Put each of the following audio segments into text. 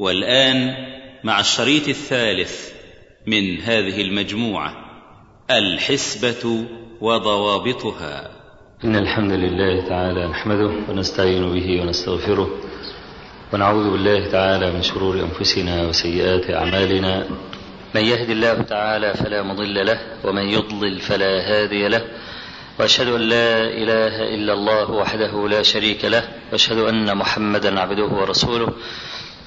والآن مع الشريط الثالث من هذه المجموعة الحسبة وضوابطها. إن الحمد لله تعالى نحمده ونستعين به ونستغفره ونعوذ بالله تعالى من شرور أنفسنا وسيئات أعمالنا. من يهد الله تعالى فلا مضل له ومن يضلل فلا هادي له. وأشهد أن لا إله إلا الله وحده لا شريك له. وأشهد أن محمدا عبده ورسوله.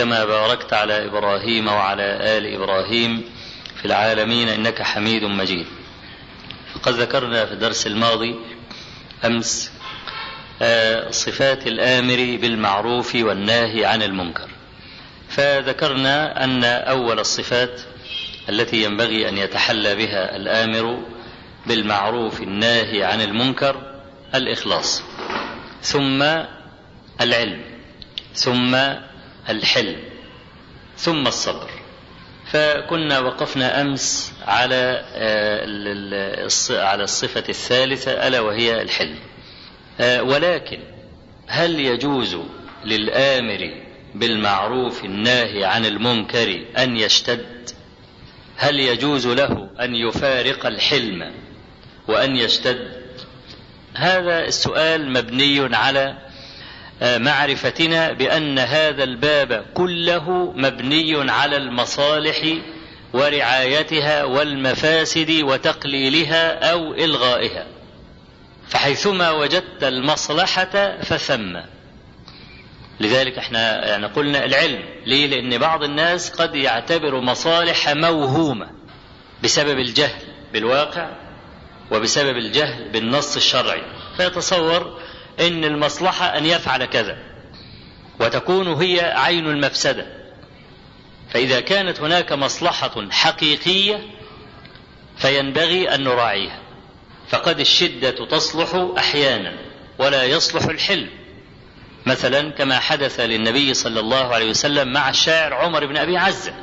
كما باركت على إبراهيم وعلى آل إبراهيم في العالمين إنك حميد مجيد. فقد ذكرنا في الدرس الماضي أمس صفات الآمر بالمعروف والناهي عن المنكر. فذكرنا أن أول الصفات التي ينبغي أن يتحلى بها الآمر بالمعروف الناهي عن المنكر الإخلاص ثم العلم ثم الحلم ثم الصبر. فكنا وقفنا أمس على على الصفة الثالثة ألا وهي الحلم. ولكن هل يجوز للآمر بالمعروف الناهي عن المنكر أن يشتد؟ هل يجوز له أن يفارق الحلم وأن يشتد؟ هذا السؤال مبني على معرفتنا بأن هذا الباب كله مبني على المصالح ورعايتها والمفاسد وتقليلها أو إلغائها. فحيثما وجدت المصلحة فثم. لذلك إحنا يعني قلنا العلم. ليه؟ لأن بعض الناس قد يعتبر مصالح موهومة بسبب الجهل بالواقع وبسبب الجهل بالنص الشرعي. فيتصور إن المصلحة أن يفعل كذا. وتكون هي عين المفسدة. فإذا كانت هناك مصلحة حقيقية فينبغي أن نراعيها. فقد الشدة تصلح أحيانا ولا يصلح الحلم. مثلا كما حدث للنبي صلى الله عليه وسلم مع الشاعر عمر بن أبي عزة.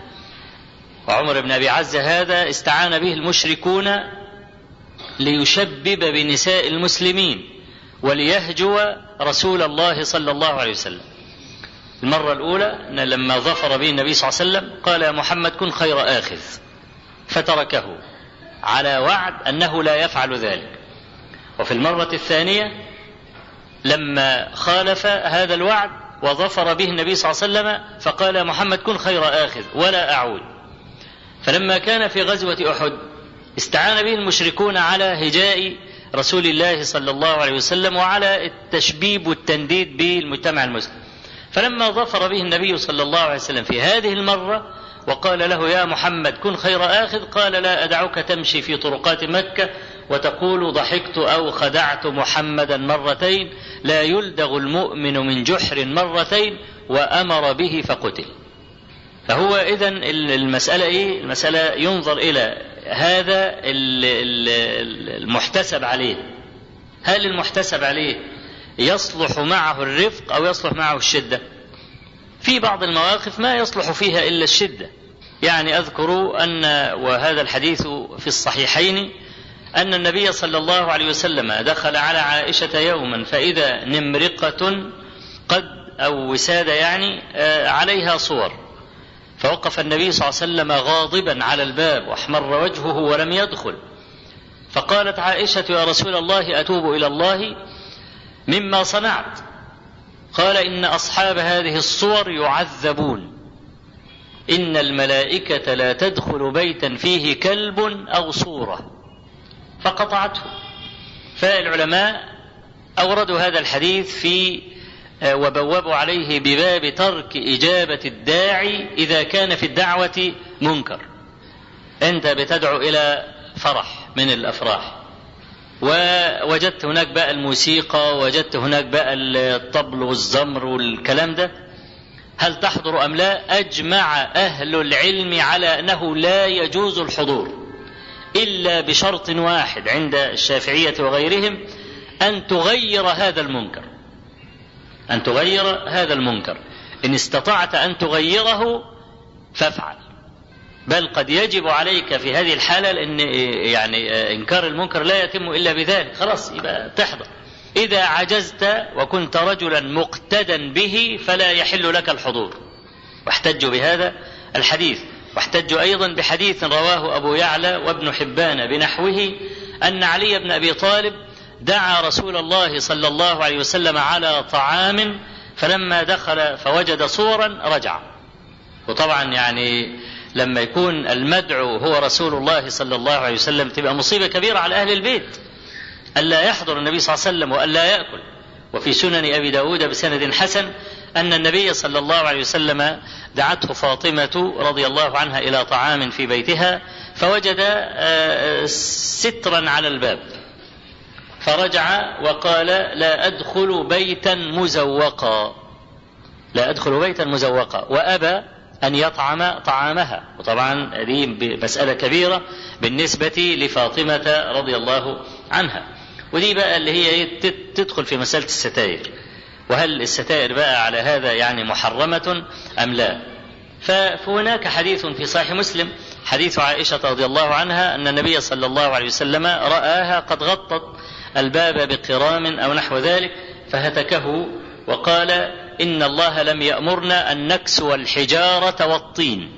وعمر بن أبي عزة هذا استعان به المشركون ليشبب بنساء المسلمين. وليهجو رسول الله صلى الله عليه وسلم. المرة الأولى أن لما ظفر به النبي صلى الله عليه وسلم قال يا محمد كن خير آخذ. فتركه على وعد أنه لا يفعل ذلك. وفي المرة الثانية لما خالف هذا الوعد وظفر به النبي صلى الله عليه وسلم فقال يا محمد كن خير آخذ ولا أعود. فلما كان في غزوة أحد استعان به المشركون على هجاء رسول الله صلى الله عليه وسلم وعلى التشبيب والتنديد بالمجتمع المسلم فلما ظفر به النبي صلى الله عليه وسلم في هذه المرة وقال له يا محمد كن خير آخذ قال لا أدعك تمشي في طرقات مكة وتقول ضحكت أو خدعت محمدا مرتين لا يلدغ المؤمن من جحر مرتين وأمر به فقتل فهو إذا المسألة إيه؟ المسألة ينظر إلى هذا المحتسب عليه. هل المحتسب عليه يصلح معه الرفق أو يصلح معه الشدة؟ في بعض المواقف ما يصلح فيها إلا الشدة. يعني أذكر أن وهذا الحديث في الصحيحين أن النبي صلى الله عليه وسلم دخل على عائشة يوما فإذا نمرقة قد أو وسادة يعني عليها صور. فوقف النبي صلى الله عليه وسلم غاضبا على الباب واحمر وجهه ولم يدخل. فقالت عائشة يا رسول الله أتوب إلى الله مما صنعت. قال إن أصحاب هذه الصور يعذبون. إن الملائكة لا تدخل بيتا فيه كلب أو صورة. فقطعته. فالعلماء أوردوا هذا الحديث في وبوبوا عليه بباب ترك إجابة الداعي إذا كان في الدعوة منكر. أنت بتدعو إلى فرح من الأفراح. ووجدت هناك بقى الموسيقى وجدت هناك بقى الطبل والزمر والكلام ده. هل تحضر أم لا؟ أجمع أهل العلم على أنه لا يجوز الحضور إلا بشرط واحد عند الشافعية وغيرهم أن تغير هذا المنكر. أن تغير هذا المنكر. إن استطعت أن تغيره فافعل. بل قد يجب عليك في هذه الحالة لأن يعني إنكار المنكر لا يتم إلا بذلك. خلاص يبقى تحضر. إذا عجزت وكنت رجلا مقتدا به فلا يحل لك الحضور. واحتجوا بهذا الحديث. واحتجوا أيضا بحديث رواه أبو يعلى وابن حبان بنحوه أن علي بن أبي طالب دعا رسول الله صلى الله عليه وسلم على طعام فلما دخل فوجد صورا رجع. وطبعا يعني لما يكون المدعو هو رسول الله صلى الله عليه وسلم تبقى مصيبة كبيرة على أهل البيت. ألا يحضر النبي صلى الله عليه وسلم وألا يأكل. وفي سنن أبي داود بسند حسن أن النبي صلى الله عليه وسلم دعته فاطمة رضي الله عنها إلى طعام في بيتها فوجد سترا على الباب. فرجع وقال لا أدخل بيتا مزوقا. لا أدخل بيتا مزوقا. وأبى أن يطعم طعامها. وطبعا دي مسألة كبيرة بالنسبة لفاطمة رضي الله عنها. ودي بقى اللي هي تدخل في مسألة الستائر. وهل الستائر بقى على هذا يعني محرمة أم لا؟ فهناك حديث في صحيح مسلم حديث عائشة رضي الله عنها أن النبي صلى الله عليه وسلم رآها قد غطت الباب بقرام أو نحو ذلك فهتكه وقال إن الله لم يأمرنا أن نكسو الحجارة والطين.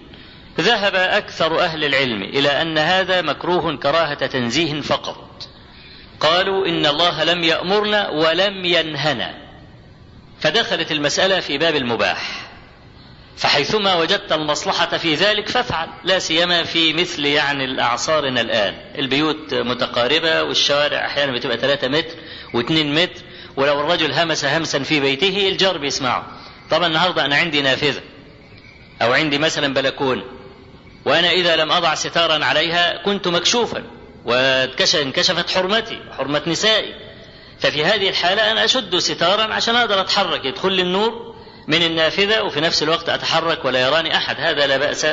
ذهب أكثر أهل العلم إلى أن هذا مكروه كراهة تنزيه فقط. قالوا إن الله لم يأمرنا ولم ينهنا. فدخلت المسألة في باب المباح. فحيثما وجدت المصلحة في ذلك فافعل لا سيما في مثل يعني الأعصارنا الآن. البيوت متقاربة والشوارع أحيانا بتبقى 3 متر و2 متر ولو الرجل همس همسا في بيته الجار بيسمعه. طبعا النهاردة أنا عندي نافذة أو عندي مثلا بلكون وأنا إذا لم أضع ستارا عليها كنت مكشوفا وانكشفت حرمتي حرمة نسائي. ففي هذه الحالة أنا أشد ستارا عشان أقدر أتحرك يدخل لي النور من النافذة وفي نفس الوقت أتحرك ولا يراني أحد. هذا لا بأس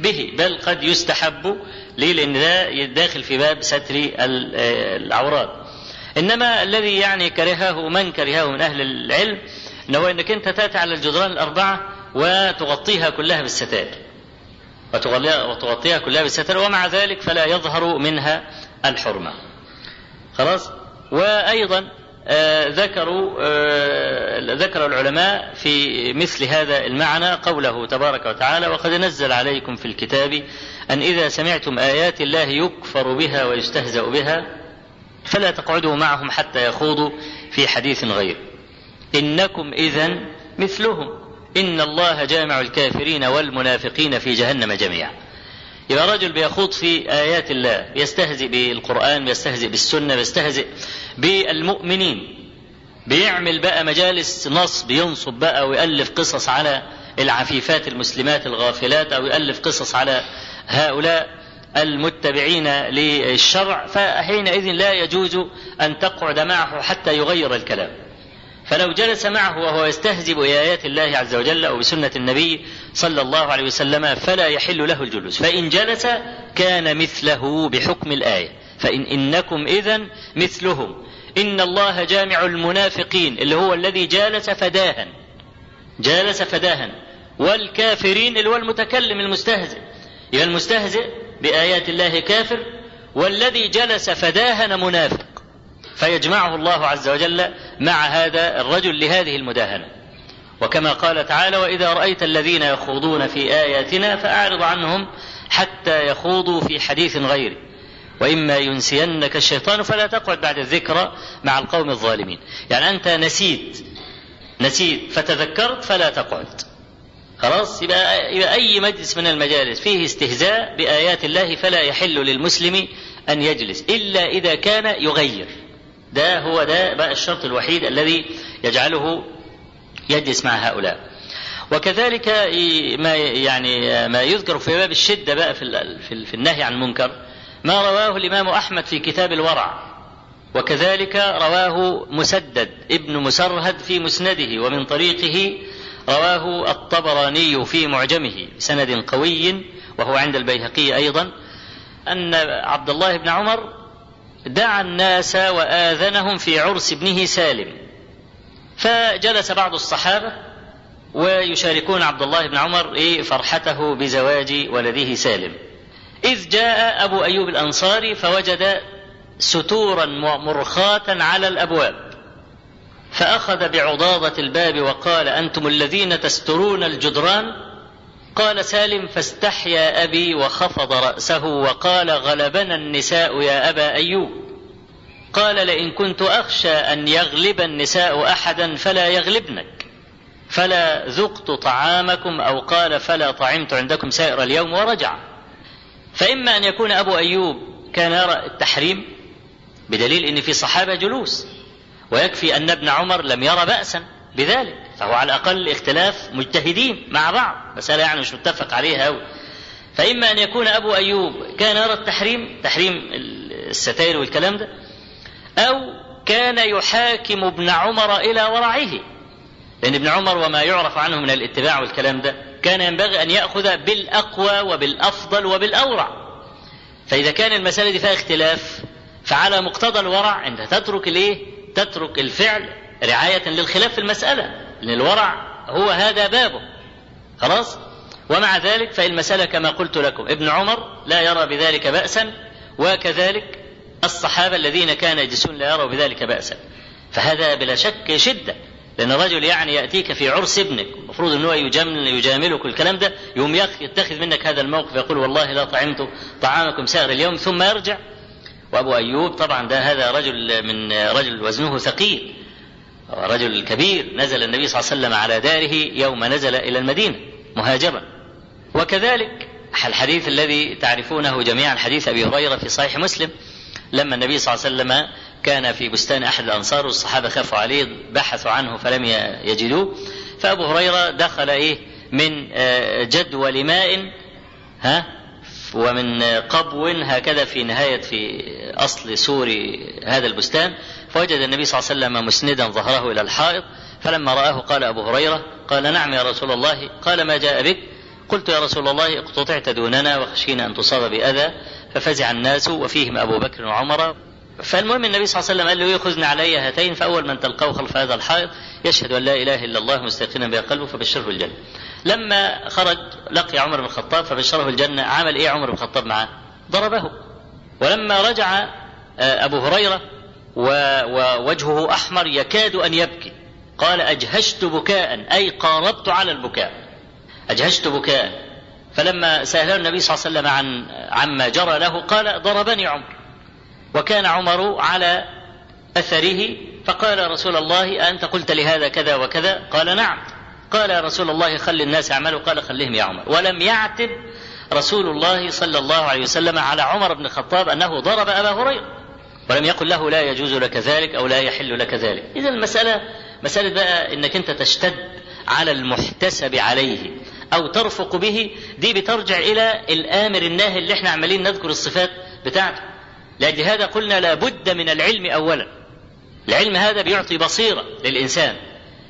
به بل قد يستحب ليه لأن ده داخل في باب ستر العورات إنما الذي يعني كرهه من كرهه من أهل العلم أنه أنك أنت تأتي على الجدران الأربعة وتغطيها كلها بالستائر. وتغطيها كلها بالستر ومع ذلك فلا يظهر منها الحرمة. خلاص؟ وأيضا ذكروا آه ذكر العلماء في مثل هذا المعنى قوله تبارك وتعالى وقد نزل عليكم في الكتاب أن إذا سمعتم آيات الله يكفر بها ويستهزأ بها فلا تقعدوا معهم حتى يخوضوا في حديث غير. إنكم إذا مثلهم. إن الله جامع الكافرين والمنافقين في جهنم جميعا. يبقى رجل بيخوض في آيات الله بيستهزئ بالقرآن بيستهزئ بالسنة بيستهزئ بالمؤمنين. بيعمل بقى مجالس نصب ينصب بقى ويألف قصص على العفيفات المسلمات الغافلات أو يألف قصص على هؤلاء المتبعين للشرع. فحينئذ لا يجوز أن تقعد معه حتى يغير الكلام. فلو جلس معه وهو يستهزئ بآيات الله عز وجل أو بسنة النبي صلى الله عليه وسلم فلا يحل له الجلوس. فإن جلس كان مثله بحكم الآية. فإن إنكم إذا مثلهم. إن الله جامع المنافقين اللي هو الذي جالس فداها جالس فداها والكافرين اللي هو المتكلم المستهزئ. يبقى المستهزئ بآيات الله كافر. والذي جلس فداهن منافق. فيجمعه الله عز وجل مع هذا الرجل لهذه المداهنة. وكما قال تعالى وإذا رأيت الذين يخوضون في آياتنا فأعرض عنهم حتى يخوضوا في حديث غيره وإما ينسينك الشيطان فلا تقعد بعد الذكرى مع القوم الظالمين. يعني أنت نسيت نسيت فتذكرت فلا تقعد. خلاص؟ يبقى, يبقى أي مجلس من المجالس فيه استهزاء بآيات الله فلا يحل للمسلم أن يجلس إلا إذا كان يغير. ده هو ده بقى الشرط الوحيد الذي يجعله يجلس مع هؤلاء. وكذلك ما يعني ما يذكر في باب الشدة بقى في في النهي عن المنكر ما رواه الإمام أحمد في كتاب الورع وكذلك رواه مسدد ابن مسرهد في مسنده ومن طريقه رواه الطبراني في معجمه بسند قوي وهو عند البيهقي أيضا أن عبد الله بن عمر دعا الناس وآذنهم في عرس ابنه سالم. فجلس بعض الصحابة ويشاركون عبد الله بن عمر إيه فرحته بزواج ولده سالم. إذ جاء أبو أيوب الأنصاري فوجد ستورا مرخاة على الأبواب. فأخذ بعضاضة الباب وقال أنتم الذين تسترون الجدران قال سالم فاستحيا أبي وخفض رأسه وقال غلبنا النساء يا أبا أيوب. قال لئن كنت أخشى أن يغلب النساء أحدا فلا يغلبنك. فلا ذقت طعامكم أو قال فلا طعمت عندكم سائر اليوم ورجع. فإما أن يكون أبو أيوب كان يرى التحريم بدليل أن في صحابة جلوس ويكفي أن ابن عمر لم يرى بأسا بذلك. فهو على الأقل اختلاف مجتهدين مع بعض مسألة يعني مش متفق عليها أوي. فإما أن يكون أبو أيوب كان يرى التحريم تحريم الستائر والكلام ده أو كان يحاكم ابن عمر إلى ورعه لأن ابن عمر وما يعرف عنه من الاتباع والكلام ده كان ينبغي أن يأخذ بالأقوى وبالأفضل وبالأورع. فإذا كان المسألة دي فيها اختلاف فعلى مقتضى الورع أنت تترك الإيه؟ تترك الفعل رعاية للخلاف في المسألة. لأن الورع هو هذا بابه. خلاص؟ ومع ذلك فالمسألة كما قلت لكم ابن عمر لا يرى بذلك بأسا وكذلك الصحابة الذين كانوا يجلسون لا يروا بذلك بأسا. فهذا بلا شك شدة لأن الرجل يعني يأتيك في عرس ابنك المفروض أنه يجامل يجاملك الكلام ده يوم يتخذ منك هذا الموقف يقول والله لا طعمت طعامكم سائر اليوم ثم يرجع. وأبو أيوب طبعا ده هذا رجل من رجل وزنه ثقيل. رجل كبير نزل النبي صلى الله عليه وسلم على داره يوم نزل إلى المدينة مهاجرا. وكذلك الحديث الذي تعرفونه جميعا حديث أبي هريرة في صحيح مسلم لما النبي صلى الله عليه وسلم كان في بستان أحد الأنصار والصحابة خافوا عليه بحثوا عنه فلم يجدوه. فأبو هريرة دخل إيه من جدول ماء ها ومن قبو هكذا في نهاية في أصل سور هذا البستان فوجد النبي صلى الله عليه وسلم مسندا ظهره إلى الحائط فلما رآه قال أبو هريرة قال نعم يا رسول الله قال ما جاء بك؟ قلت يا رسول الله اقتطعت دوننا وخشينا أن تصاب بأذى ففزع الناس وفيهم أبو بكر وعمر. فالمهم النبي صلى الله عليه وسلم قال له خذنا علي هاتين فأول من تلقاه خلف هذا الحائط يشهد أن لا إله إلا الله مستيقنا بها قلبه فبشره الجنة. لما خرج لقي عمر بن الخطاب فبشره الجنة عمل إيه عمر بن الخطاب معه؟ ضربه. ولما رجع أبو هريرة ووجهه أحمر يكاد أن يبكي. قال أجهشت بكاء أي قاربت على البكاء. أجهشت بكاء. فلما سأله النبي صلى الله عليه وسلم عن عما جرى له قال ضربني عمر. وكان عمر على أثره فقال رسول الله أنت قلت لهذا كذا وكذا؟ قال نعم. قال يا رسول الله خل الناس يعملوا. قال خليهم يا عمر. ولم يعتب رسول الله صلى الله عليه وسلم على عمر بن الخطاب أنه ضرب أبا هريرة. ولم يقل له لا يجوز لك ذلك أو لا يحل لك ذلك. إذا المسألة مسألة بقى إنك أنت تشتد على المحتسب عليه أو ترفق به دي بترجع إلى الآمر الناهي اللي إحنا عمالين نذكر الصفات بتاعته. لأجل هذا قلنا لابد من العلم أولا. العلم هذا بيعطي بصيرة للإنسان.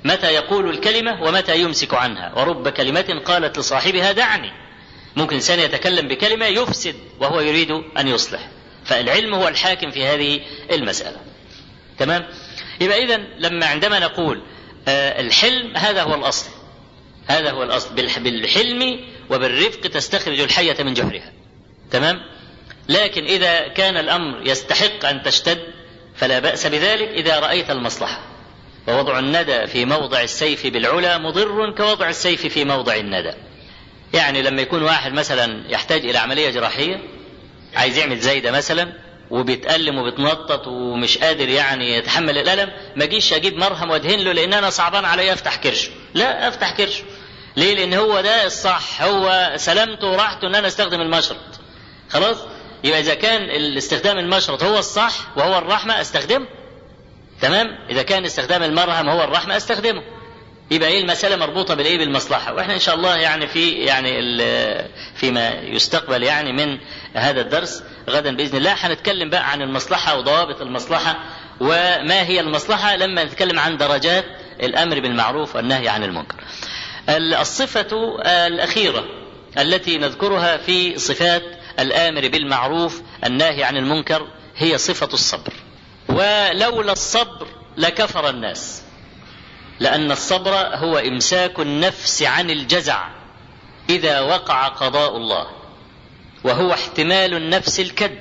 متى يقول الكلمة ومتى يمسك عنها. ورب كلمة قالت لصاحبها دعني. ممكن إنسان يتكلم بكلمة يفسد وهو يريد أن يصلح. فالعلم هو الحاكم في هذه المسألة. تمام؟ يبقى إذا لما عندما نقول آه الحلم هذا هو الأصل. هذا هو الأصل. بالحلم وبالرفق تستخرج الحية من جحرها. تمام؟ لكن إذا كان الأمر يستحق أن تشتد فلا بأس بذلك إذا رأيت المصلحة. ووضع الندى في موضع السيف بالعلا مضر كوضع السيف في موضع الندى. يعني لما يكون واحد مثلا يحتاج إلى عملية جراحية عايز يعمل زايدة مثلا وبيتألم وبيتنطط ومش قادر يعني يتحمل الألم ما أجيش أجيب مرهم وأدهن له لأن أنا صعبان عليا أفتح كرشه. لا أفتح كرشه. ليه؟ لأن هو ده الصح. هو سلامته وراحته أن أنا أستخدم المشرط. خلاص؟ يبقى إذا كان الاستخدام المشرط هو الصح وهو الرحمة أستخدمه. تمام؟ إذا كان استخدام المرهم هو الرحمة أستخدمه. يبقى إيه المسألة مربوطة بالايه بالمصلحة وإحنا إن شاء الله يعني في يعني فيما يستقبل يعني من هذا الدرس غدا بإذن الله. هنتكلم بقى عن المصلحة وضوابط المصلحة وما هي المصلحة لما نتكلم عن درجات الأمر بالمعروف والنهي عن المنكر. الصفة الأخيرة التي نذكرها في صفات الآمر بالمعروف الناهي عن المنكر هي صفة الصبر. ولولا الصبر لكفر الناس. لأن الصبر هو إمساك النفس عن الجزع إذا وقع قضاء الله. وهو احتمال النفس الكد.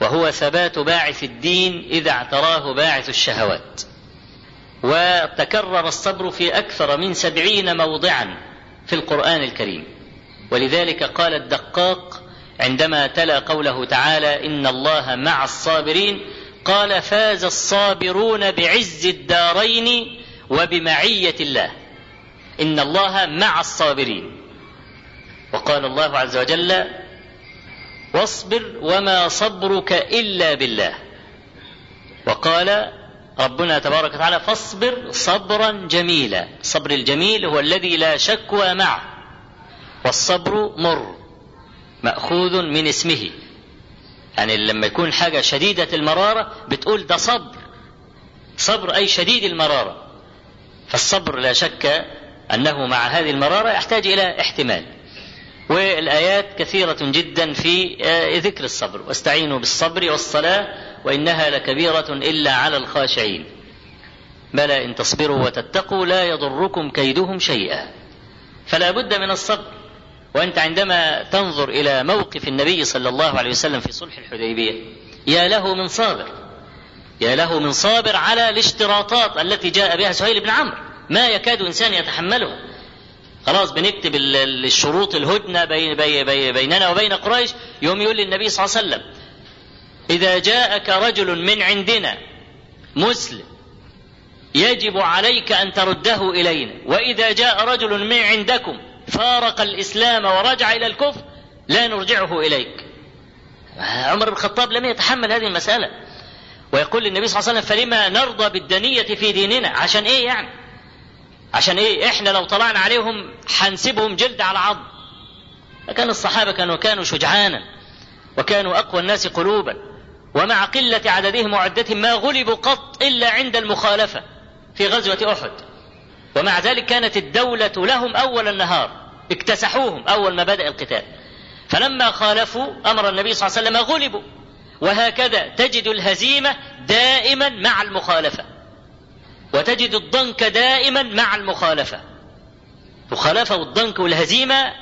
وهو ثبات باعث الدين إذا اعتراه باعث الشهوات. وتكرر الصبر في أكثر من سبعين موضعا في القرآن الكريم. ولذلك قال الدقاق عندما تلا قوله تعالى إن الله مع الصابرين قال فاز الصابرون بعز الدارين وبمعية الله. إن الله مع الصابرين. وقال الله عز وجل واصبر وما صبرك إلا بالله. وقال ربنا تبارك وتعالى فاصبر صبرا جميلا. الصبر الجميل هو الذي لا شكوى معه والصبر مر مأخوذ من اسمه. يعني لما يكون حاجة شديدة المرارة بتقول ده صبر. صبر أي شديد المرارة. فالصبر لا شك أنه مع هذه المرارة يحتاج إلى احتمال. والآيات كثيرة جدا في ذكر الصبر. واستعينوا بالصبر والصلاة وإنها لكبيرة إلا على الخاشعين. بلى إن تصبروا وتتقوا لا يضركم كيدهم شيئا. فلا بد من الصبر. وأنت عندما تنظر إلى موقف النبي صلى الله عليه وسلم في صلح الحديبية يا له من صابر يا له من صابر على الاشتراطات التي جاء بها سهيل بن عمرو. ما يكاد إنسان يتحملها خلاص بنكتب الشروط الهدنة بين بي بي بيننا وبين قريش. يوم يقول للنبي صلى الله عليه وسلم إذا جاءك رجل من عندنا مسلم يجب عليك أن ترده إلينا. وإذا جاء رجل من عندكم فارق الإسلام ورجع إلى الكفر لا نرجعه إليك. عمر بن الخطاب لم يتحمل هذه المسألة. ويقول للنبي صلى الله عليه وسلم فلما نرضى بالدنية في ديننا؟ عشان إيه يعني؟ عشان إيه؟ إحنا لو طلعنا عليهم حنسبهم جلد على عظم لكن الصحابة كانوا كانوا شجعانا وكانوا أقوى الناس قلوبا. ومع قلة عددهم وعدتهم ما غلبوا قط إلا عند المخالفة في غزوة أحد. ومع ذلك كانت الدولة لهم أول النهار. اكتسحوهم أول ما بدأ القتال. فلما خالفوا أمر النبي صلى الله عليه وسلم غلبوا. وهكذا تجد الهزيمة دائما مع المخالفة. وتجد الضنك دائما مع المخالفة. المخالفة والضنك والهزيمة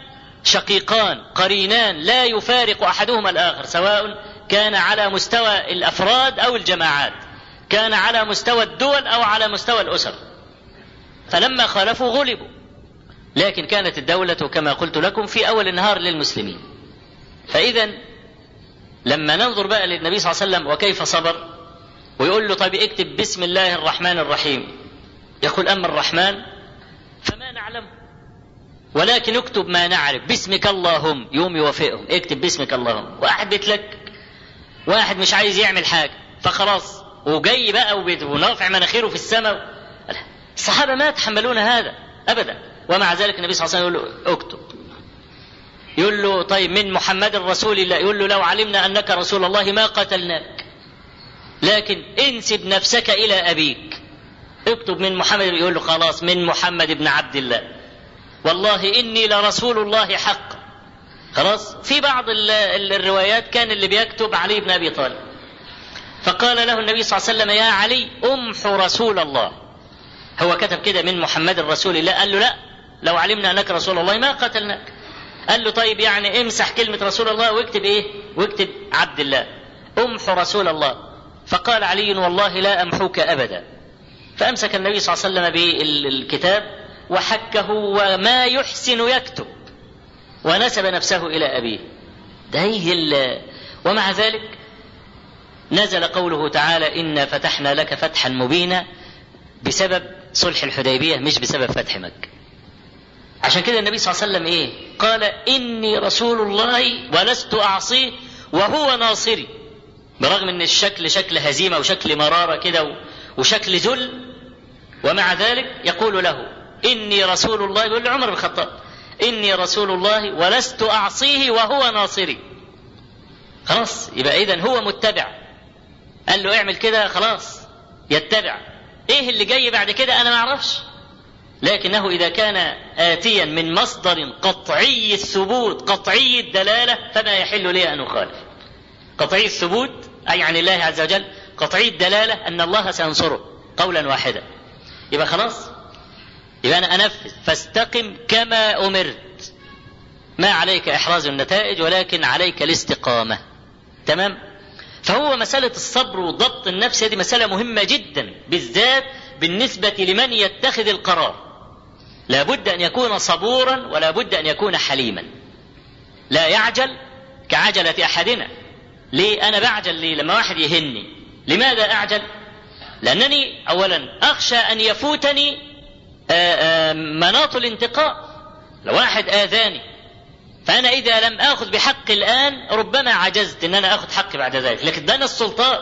شقيقان قرينان لا يفارق أحدهما الآخر سواء كان على مستوى الأفراد أو الجماعات كان على مستوى الدول أو على مستوى الأسر. فلما خالفوا غلبوا. لكن كانت الدولة كما قلت لكم في أول النهار للمسلمين. فإذا لما ننظر بقى للنبي صلى الله عليه وسلم وكيف صبر ويقول له طيب اكتب بسم الله الرحمن الرحيم. يقول أما الرحمن فما نعلم ولكن اكتب ما نعرف. باسمك اللهم يوم يوافقهم اكتب باسمك اللهم. واحد بيتلك واحد مش عايز يعمل حاجة فخلاص. وجاي بقى ونافع مناخيره في السماء. الصحابة ما يتحملون هذا أبدا. ومع ذلك النبي صلى الله عليه وسلم يقول له اكتب. يقول له طيب من محمد رسول الله. يقول له لو علمنا أنك رسول الله ما قتلناك. لكن انسب نفسك إلى أبيك. اكتب من محمد. يقول له خلاص من محمد بن عبد الله. والله إني لرسول الله حقا خلاص؟ في بعض الروايات كان اللي بيكتب علي بن أبي طالب. فقال له النبي صلى الله عليه وسلم يا علي امحو رسول الله. هو كتب كده من محمد رسول الله. قال له لا. لو علمنا أنك رسول الله ما قتلناك. قال له طيب يعني امسح كلمة رسول الله واكتب إيه؟ واكتب عبد الله. امحو رسول الله. فقال علي والله لا أمحوك أبدا. فأمسك النبي صلى الله عليه وسلم بالكتاب وحكه وما يحسن يكتب. ونسب نفسه إلى أبيه. ده ومع ذلك نزل قوله تعالى إنا فتحنا لك فتحا مبينا بسبب صلح الحديبية مش بسبب فتح مكة. عشان كده النبي صلى الله عليه وسلم إيه؟ قال إني رسول الله ولست أعصيه وهو ناصري. برغم إن الشكل شكل هزيمة وشكل مرارة كده وشكل ذل ومع ذلك يقول له إني رسول الله يقول لعمر بن الخطاب إني رسول الله ولست أعصيه وهو ناصري. خلاص يبقى اذا هو متبع. قال له اعمل كده خلاص يتبع. إيه اللي جاي بعد كده؟ أنا ما أعرفش. لكنه إذا كان آتيا من مصدر قطعي الثبوت قطعي الدلالة فما يحل لي أن أخالف. قطعي الثبوت أي عن الله عز وجل قطعي الدلالة أن الله سينصره قولا واحدا. يبقى خلاص؟ يبقى أنا أنفذ. فاستقم كما أمرت. ما عليك إحراز النتائج ولكن عليك الاستقامة. تمام؟ فهو مسألة الصبر وضبط النفس هذه مسألة مهمة جدا بالذات بالنسبة لمن يتخذ القرار. لا بد أن يكون صبورا ولا بد أن يكون حليما. لا يعجل كعجلة أحدنا. ليه؟ أنا بعجل ليه؟ لما واحد يهني. لماذا أعجل؟ لأنني أولا أخشى أن يفوتني مناط الانتقاء. لو واحد آذاني فأنا إذا لم آخذ بحق الآن ربما عجزت أن أنا آخذ حقي بعد ذلك. لكن ده أنا السلطان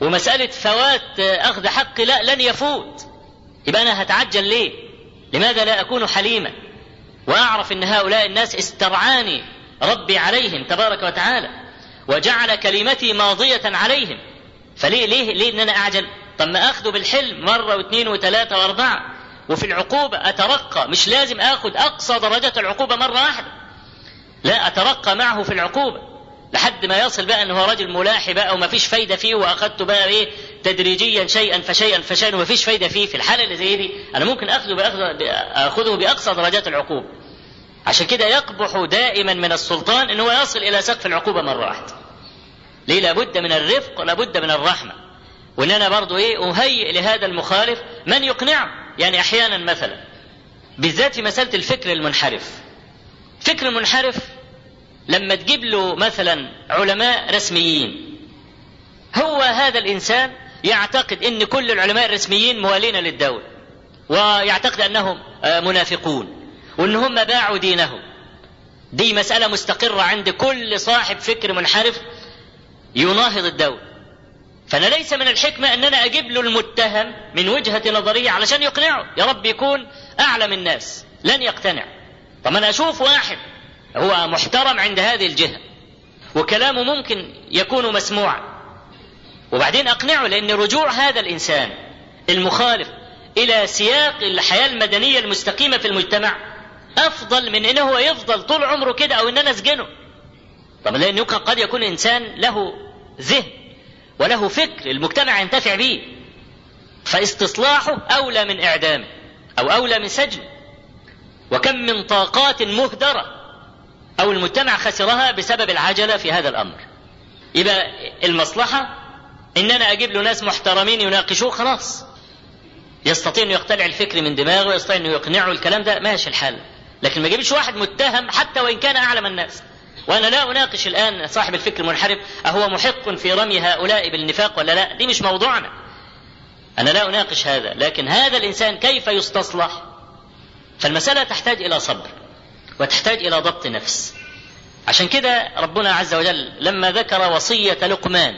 ومسألة فوات أخذ حقي لا لن يفوت. يبقى أنا هتعجل ليه؟ لماذا لا أكون حليما وأعرف أن هؤلاء الناس استرعاني ربي عليهم تبارك وتعالى وجعل كلمتي ماضية عليهم فليه ليه ليه إن أنا أعجل؟ طب ما اخذه بالحلم مرة واثنين وثلاثة وأربعة وفي العقوبة أترقى مش لازم آخذ أقصى درجات العقوبة مرة واحدة. لا أترقى معه في العقوبة لحد ما يصل بقى إن هو راجل ملاحي بقى وما فيش فايدة فيه واخذته بقى إيه تدريجيا شيئا فشيئا فشيئا وما فيش فايدة فيه في الحالة اللي زي دي. أنا ممكن أخذه باخذ اخذه بأقصى درجات العقوبة. عشان كده يقبح دائما من السلطان إن هو يصل إلى سقف العقوبة مرة واحدة. ليه؟ لابد من الرفق ولابد من الرحمة. وإن أنا برضو إيه أهيئ لهذا المخالف من يقنعه. يعني أحيانا مثلا بالذات في مسألة الفكر المنحرف. فكر منحرف لما تجيب له مثلا علماء رسميين هو هذا الإنسان يعتقد إن كل العلماء الرسميين موالين للدولة ويعتقد أنهم منافقون وإن هم باعوا دينهم. دي مسألة مستقرة عند كل صاحب فكر منحرف يناهض الدولة. فأنا ليس من الحكمة أن أنا أجيب له المتهم من وجهة نظرية علشان يقنعه. يا رب يكون أعلم الناس لن يقتنع. طب أنا أشوف واحد هو محترم عند هذه الجهة وكلامه ممكن يكون مسموعا. وبعدين أقنعه لأن رجوع هذا الإنسان المخالف إلى سياق الحياة المدنية المستقيمة في المجتمع أفضل من أنه هو يفضل طول عمره كده أو أن أنا أسجنه. طب لأنه قد يكون إنسان له ذهن وله فكر المجتمع ينتفع به فاستصلاحه أولى من إعدامه أو أولى من سجنه. وكم من طاقات مهدرة أو المجتمع خسرها بسبب العجلة في هذا الأمر. يبقى المصلحة إن أنا أجيب له ناس محترمين يناقشوه خلاص. يستطيع أنه يقتلع الفكر من دماغه يستطيع أنه يقنعه الكلام ده ماشي الحال. لكن ما أجيبش واحد متهم حتى وإن كان أعلم الناس. وأنا لا أناقش الآن صاحب الفكر المنحرف أهو محق في رمي هؤلاء بالنفاق ولا لا؟ دي مش موضوعنا. أنا لا أناقش هذا لكن هذا الإنسان كيف يستصلح؟ فالمسألة تحتاج إلى صبر وتحتاج إلى ضبط نفس. عشان كده ربنا عز وجل لما ذكر وصية لقمان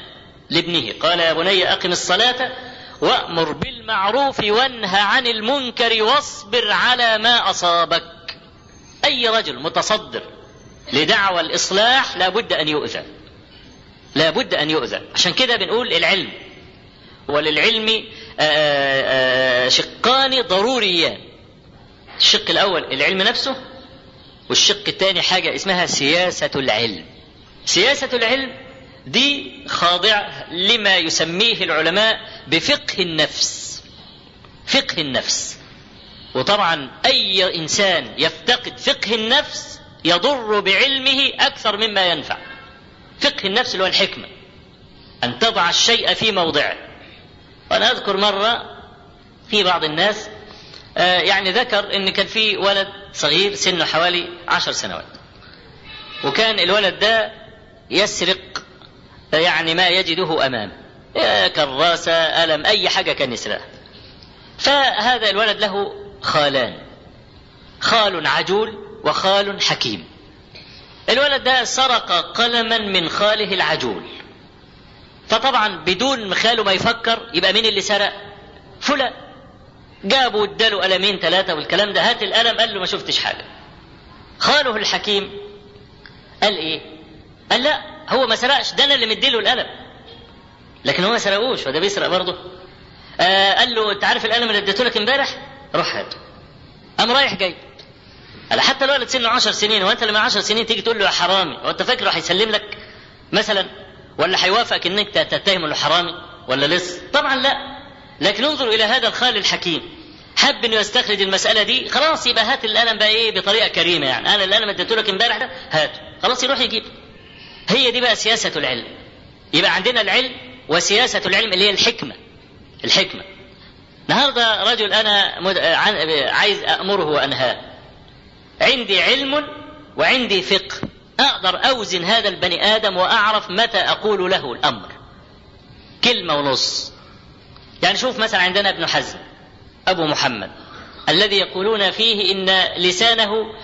لابنه. قال يا بني أقم الصلاة وأمر بالمعروف وانهى عن المنكر واصبر على ما أصابك. أي رجل متصدر لدعوى الإصلاح لابد أن يؤذى لابد أن يؤذى عشان كده بنقول العلم. وللعلم شقان ضروريان. الشق الأول العلم نفسه والشق الثاني حاجة اسمها سياسة العلم. سياسة العلم دي خاضعة لما يسميه العلماء بفقه النفس. فقه النفس. وطبعا أي إنسان يفتقد فقه النفس يضر بعلمه أكثر مما ينفع. فقه النفس اللي هو الحكمة. أن تضع الشيء في موضعه. وأنا أذكر مرة في بعض الناس آه يعني ذكر أن كان في ولد صغير سنه حوالي عشر سنوات. وكان الولد ده يسرق يعني ما يجده أمامه كراسة ألم أي حاجة كان يسرقها فهذا الولد له خالان. خال عجول وخال حكيم. الولد ده سرق قلما من خاله العجول. فطبعا بدون خاله ما يفكر يبقى مين اللي سرق؟ فلان. جابوا اداله قلمين ثلاثة والكلام ده. هات القلم قال له ما شفتش حاجة. خاله الحكيم قال إيه؟ قال لا هو ما سرقش ده أنا اللي مديله القلم لكن هو ما سرقوش فده بيسرق برضه. آه قال له أنت عارف القلم اللي اديته لك امبارح؟ روح هاته قام رايح جاي. قال حتى الولد سنه 10 سنين وأنت لما 10 سنين تيجي تقول له يا حرامي هو أنت فاكره هيسلم لك مثلا؟ ولا هيوافقك إنك تتهم انه حرامي؟ ولا لسه؟ طبعا لا. لكن انظروا إلى هذا الخال الحكيم. حب إنه يستخرج المسألة دي. خلاص يبقى هات القلم بقى إيه؟ بطريقة كريمة يعني. أنا القلم اديته لك امبارح ده هاته. خلاص يروح يجيب. هي دي بقى سياسة العلم. يبقى عندنا العلم وسياسة العلم اللي هي الحكمة. الحكمة. النهارده رجل أنا مد... عايز أمره وأنهاه. عندي علم وعندي فقه. أقدر أوزن هذا البني آدم وأعرف متى أقول له الأمر. كلمة ونص. يعني شوف مثلا عندنا ابن حزم أبو محمد الذي يقولون فيه إن لسانه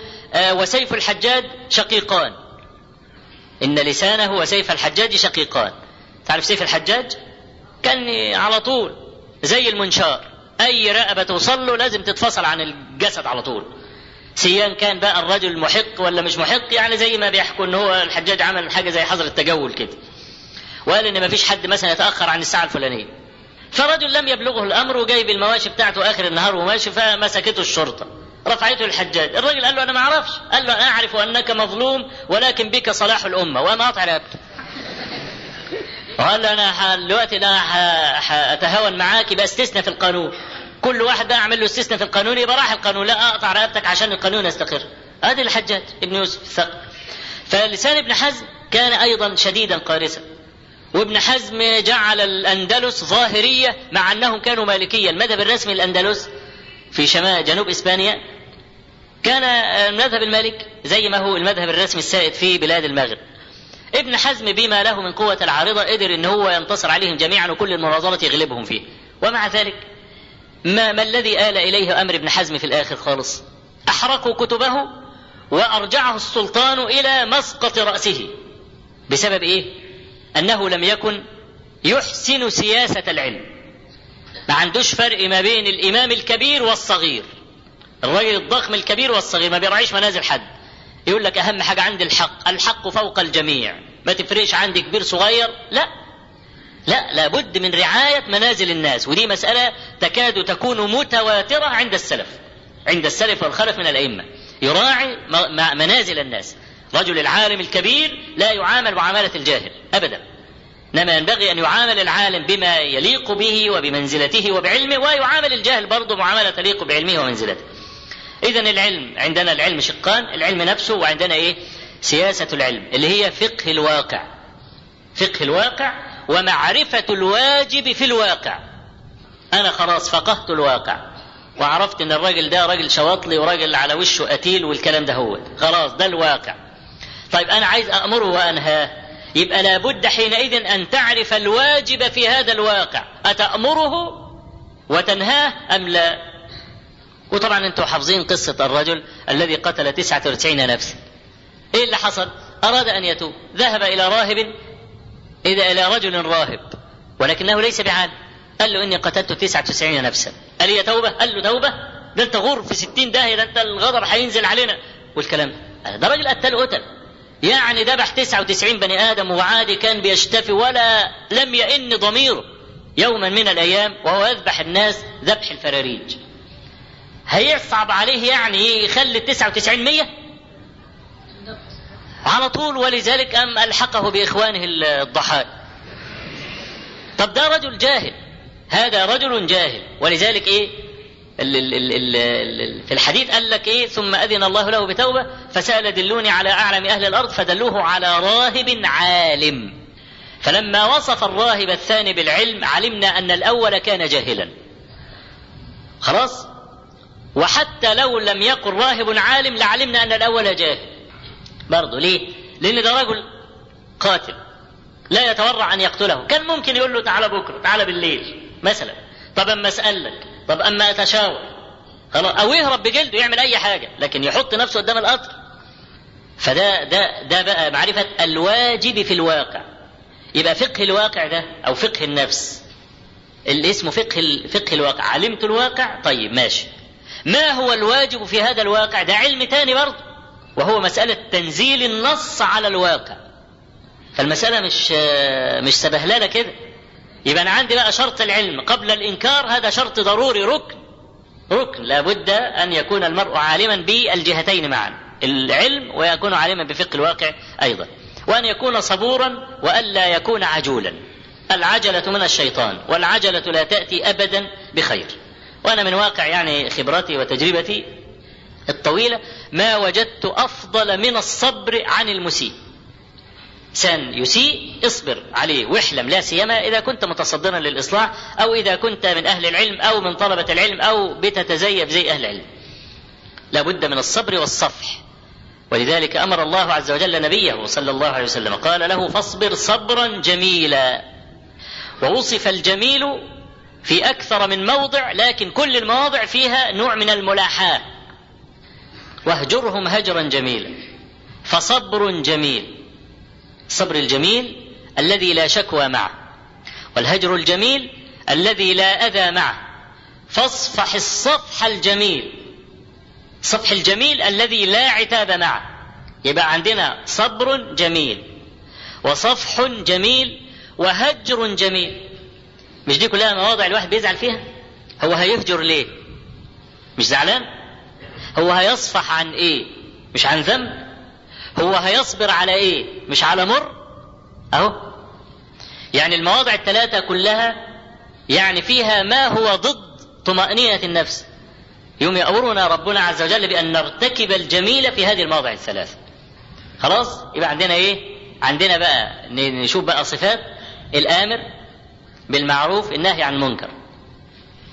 وسيف الحجاج شقيقان. إن لسانه وسيف الحجاج شقيقان. تعرف سيف الحجاج؟ كان على طول زي المنشار. أي رقبة توصل له لازم تتفصل عن الجسد على طول. سيان كان بقى الرجل محق ولا مش محق؟ يعني زي ما بيحكوا إن هو الحجاج عمل حاجة زي حظر التجول كده. وقال إن ما فيش حد مثلا يتأخر عن الساعة الفلانية. فرجل لم يبلغه الأمر وجايب المواشي بتاعته آخر النهار وماشي فمسكته الشرطة. رفعته الحجاج. الراجل قال له أنا ما أعرفش. قال له أنا أعرف أنك مظلوم ولكن بك صلاح الأمة. وأنا اقطع رقبته وقال له أنا دلوقتي أنا أتهاون معاك يبقى استثنى في القانون. كل واحد بقى أعمل له استثناء في القانون يبقى راح القانون. لا أقطع رقبتك عشان القانون يستقر. أدي الحجاج ابن يوسف. الثقفي فلسان ابن حزم كان أيضا شديدا قارسا وابن حزم جعل الأندلس ظاهرية مع أنهم كانوا مالكيه المذهب الرسمي الأندلس؟ في شمال جنوب إسبانيا كان المذهب المالك زي ما هو المذهب الرسمي السائد في بلاد المغرب. ابن حزم بما له من قوة العارضة قدر إن هو ينتصر عليهم جميعا وكل المناظرة يغلبهم فيه. ومع ذلك ما, ما الذي آل إليه أمر ابن حزم في الآخر خالص؟ أحرقوا كتبه وأرجعه السلطان إلى مسقط رأسه. بسبب إيه؟ أنه لم يكن يحسن سياسة العلم. ما عندوش فرق ما بين الإمام الكبير والصغير. الراجل الضخم الكبير والصغير ما بيراعيش منازل حد. يقول لك أهم حاجة عندي الحق الحق فوق الجميع. ما تفرقش عندي كبير صغير لا. لا لابد من رعاية منازل الناس ودي مسألة تكاد تكون متواترة عند السلف عند السلف والخلف من الأئمة. يراعي منازل الناس. رجل العالم الكبير لا يعامل معاملة الجاهل أبدا. إنما ينبغي أن يعامل العالم بما يليق به وبمنزلته وبعلمه ويعامل الجاهل برضه معاملة تليق بعلمه ومنزلته. إذا العلم عندنا العلم شقان العلم نفسه وعندنا إيه؟ سياسة العلم اللي هي فقه الواقع. فقه الواقع ومعرفة الواجب في الواقع. أنا خلاص فقهت الواقع وعرفت إن الراجل ده راجل شواطلي وراجل على وشه قتيل والكلام ده هو. خلاص ده الواقع. طيب أنا عايز أأمره وأنهاه. يبقى لابد حينئذ أن تعرف الواجب في هذا الواقع. أتأمره وتنهاه أم لا؟ وطبعا أنتم حافظين قصة الرجل الذي قتل 99 نفسا. إيه اللي حصل؟ أراد أن يتوب. ذهب إلى راهب. إذا إلى رجل راهب. ولكنه ليس بعالم قال له إني قتلت 99 نفسا. قال هي توبة. قال له توبة؟ ده أنت غور في 60 داهية ده أنت الغضب هينزل علينا. والكلام ده. ده راجل قتل قتل. يعني ذبح 99 بني آدم وعادي كان بيشتفي ولا لم يئن ضميره. يوما من الأيام وهو يذبح الناس ذبح الفراريج. هيصعب عليه يعني يخلي 99 مية؟ على طول ولذلك أم ألحقه بإخوانه الضحايا. طب ده رجل جاهل. هذا رجل جاهل. ولذلك إيه؟ في الحديث قال لك إيه؟ ثم أذن الله له بتوبة فسأل دلوني على أعلم أهل الأرض فدلوه على راهب عالم. فلما وصف الراهب الثاني بالعلم علمنا أن الأول كان جاهلا. خلاص؟ وحتى لو لم يكن راهب عالم لعلمنا أن الأول جاهل. برضه ليه؟ لأن ده رجل قاتل لا يتورع أن يقتله. كان ممكن يقول له تعالى بكرة تعالى بالليل مثلا. طب أما أسألك طب أما أتشاور؟ خلاص. أو يهرب بجلده يعمل أي حاجة لكن يحط نفسه قدام القطر فده ده ده بقى معرفة الواجب في الواقع. يبقى فقه الواقع ده أو فقه النفس. اللي اسمه فقه فقه الواقع. علمت الواقع؟ طيب ماشي. ما هو الواجب في هذا الواقع؟ ده علم تاني برضه. وهو مسألة تنزيل النص على الواقع. فالمسألة مش مش سبهللة كده. يبقى أنا عندي بقى شرط العلم. قبل الإنكار هذا شرط ضروري ركن. ركن. لابد أن يكون المرء عالما بالجهتين معا. العلم ويكون عالما بفقه الواقع أيضا. وأن يكون صبورا وألا يكون عجولا. العجلة من الشيطان والعجلة لا تأتي أبدا بخير. وأنا من واقع يعني خبرتي وتجربتي الطويلة ما وجدت أفضل من الصبر عن المسيء. إنسان يسيء اصبر عليه واحلم لا سيما إذا كنت متصدرا للإصلاح أو إذا كنت من أهل العلم أو من طلبة العلم أو بتتزيف زي أهل العلم. لابد من الصبر والصفح. ولذلك أمر الله عز وجل نبيه صلى الله عليه وسلم قال له فاصبر صبرا جميلا. ووصف الجميل في أكثر من موضع لكن كل المواضع فيها نوع من الملاحاة. واهجرهم هجرا جميلا. فصبر جميل. الصبر الجميل الذي لا شكوى معه. والهجر الجميل الذي لا أذى معه. فاصفح الصفح الجميل. الصفح الجميل الذي لا عتاب معه. يبقى عندنا صبر جميل. وصفح جميل وهجر جميل. مش دي كلها مواضع الواحد بيزعل فيها؟ هو هيهجر ليه؟ مش زعلان؟ هو هيصفح عن إيه؟ مش عن ذنب؟ هو هيصبر على إيه؟ مش على مر؟ أهو. يعني المواضع الثلاثة كلها يعني فيها ما هو ضد طمأنينة النفس. يوم يأمرنا ربنا عز وجل بأن نرتكب الجميل في هذه المواضع الثلاثة. خلاص؟ يبقى عندنا إيه؟ عندنا بقى نشوف بقى صفات. الآمر بالمعروف النهي عن المنكر.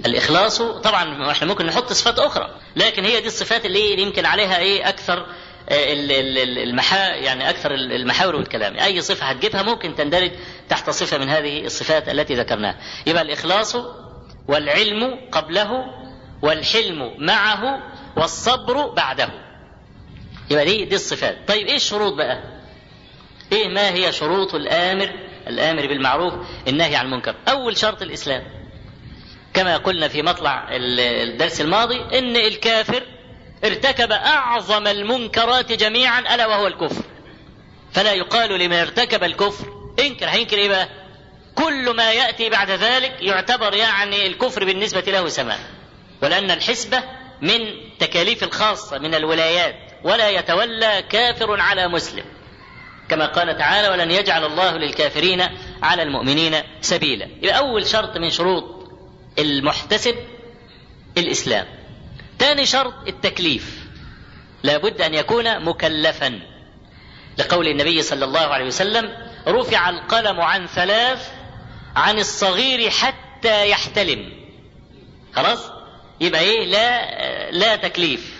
الإخلاص طبعا إحنا ممكن نحط صفات أخرى لكن هي دي الصفات اللي يمكن عليها إيه أكثر المحا يعني أكثر المحاور والكلام. أي صفة هتجيبها ممكن تندرج تحت صفة من هذه الصفات التي ذكرناها. يبقى الإخلاص والعلم قبله والحلم معه والصبر بعده. يبقى دي دي الصفات. طيب إيه الشروط بقى؟ إيه ما هي شروط الآمر الآمر بالمعروف النهي عن المنكر. أول شرط الإسلام. كما قلنا في مطلع الدرس الماضي إن الكافر ارتكب أعظم المنكرات جميعا ألا وهو الكفر. فلا يقال لمن ارتكب الكفر إنكر. هينكر إيه بقى؟ كل ما يأتي بعد ذلك يعتبر يعني الكفر بالنسبة له سماء. ولأن الحسبة من تكاليف الخاصة من الولايات. ولا يتولى كافر على مسلم. كما قال تعالى ولن يجعل الله للكافرين على المؤمنين سبيلا. يبقى أول شرط من شروط المحتسب الإسلام. ثاني شرط التكليف. لابد أن يكون مكلفا. لقول النبي صلى الله عليه وسلم رفع القلم عن ثلاث عن الصغير حتى يحتلم. خلاص؟ يبقى إيه؟ لا لا تكليف.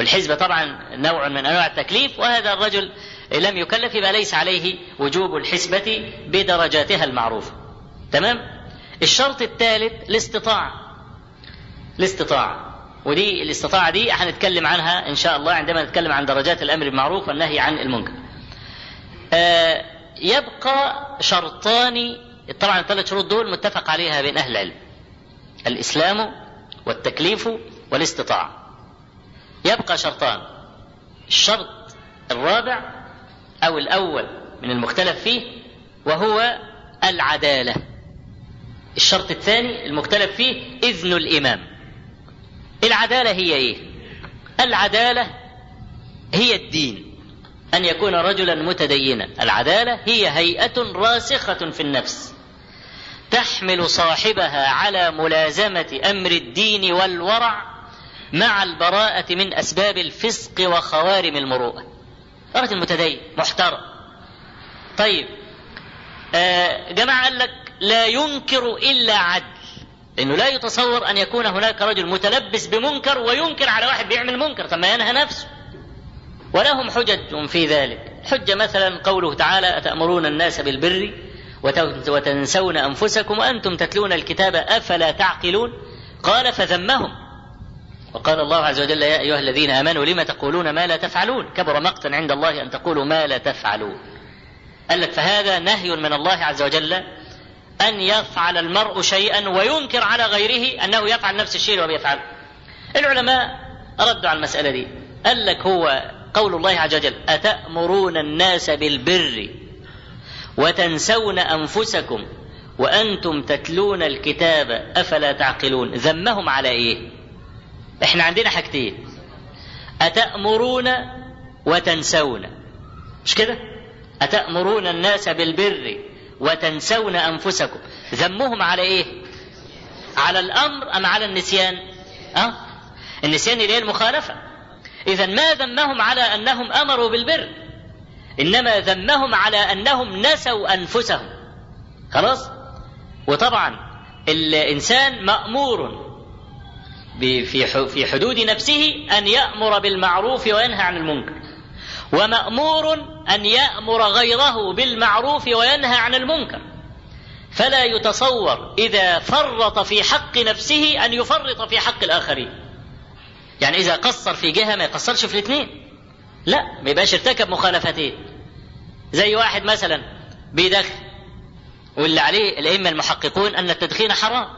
والحزب طبعا نوع من أنواع التكليف وهذا الرجل لم يكلف يبقى ليس عليه وجوب الحسبة بدرجاتها المعروفة تمام الشرط الثالث الاستطاعة الاستطاعة ودي الاستطاعة دي هنتكلم عنها إن شاء الله عندما نتكلم عن درجات الأمر بالمعروف والنهي عن المنكر. آه يبقى شرطان طبعا الثلاث شروط دول متفق عليها بين أهل العلم. الإسلام والتكليف والاستطاعة. يبقى شرطان. الشرط الرابع أو الأول من المختلف فيه وهو العدالة. الشرط الثاني المختلف فيه إذن الإمام. العدالة هي إيه؟ العدالة هي الدين أن يكون رجلا متدينا، العدالة هي هيئة راسخة في النفس تحمل صاحبها على ملازمة أمر الدين والورع مع البراءة من أسباب الفسق وخوارم المروءة. رجل متدين محترم. طيب آه جماعة قال لك لا ينكر إلا عدل. لأنه لا يتصور أن يكون هناك رجل متلبس بمنكر وينكر على واحد بيعمل منكر طب ما ينهى نفسه ولهم حجج في ذلك حجة مثلا قوله تعالى أتأمرون الناس بالبر وتنسون أنفسكم وأنتم تتلون الكتاب أفلا تعقلون قال فذمهم وقال الله عز وجل يا أيها الذين آمنوا لم تقولون ما لا تفعلون كبر مقتا عند الله أن تقولوا ما لا تفعلون قال لك فهذا نهي من الله عز وجل أن يفعل المرء شيئا وينكر على غيره أنه يفعل نفس الشيء اللي هو بيفعله. العلماء ردوا على المسألة دي. قال لك هو قول الله عز وجل: أتأمرون الناس بالبر وتنسون أنفسكم وأنتم تتلون الكتاب أفلا تعقلون؟ ذمهم على إيه؟ إحنا عندنا حاجتين. أتأمرون وتنسون. مش كده؟ أتأمرون الناس بالبر وتنسون أنفسكم. ذمهم على إيه؟ على الأمر أم على النسيان؟ أه؟ النسيان اللي هي المخالفة. إذا ما ذمهم على أنهم أمروا بالبر إنما ذمهم على أنهم نسوا أنفسهم. خلاص؟ وطبعا الإنسان مأمور في حدود نفسه أن يأمر بالمعروف وينهى عن المنكر. ومأمور أن يأمر غيره بالمعروف وينهى عن المنكر. فلا يتصور إذا فرط في حق نفسه أن يفرط في حق الآخرين. يعني إذا قصر في جهة ما يقصرش في الاثنين. لا ما يبقاش ارتكب مخالفتين. زي واحد مثلا بيدخن واللي عليه الأئمة المحققون أن التدخين حرام.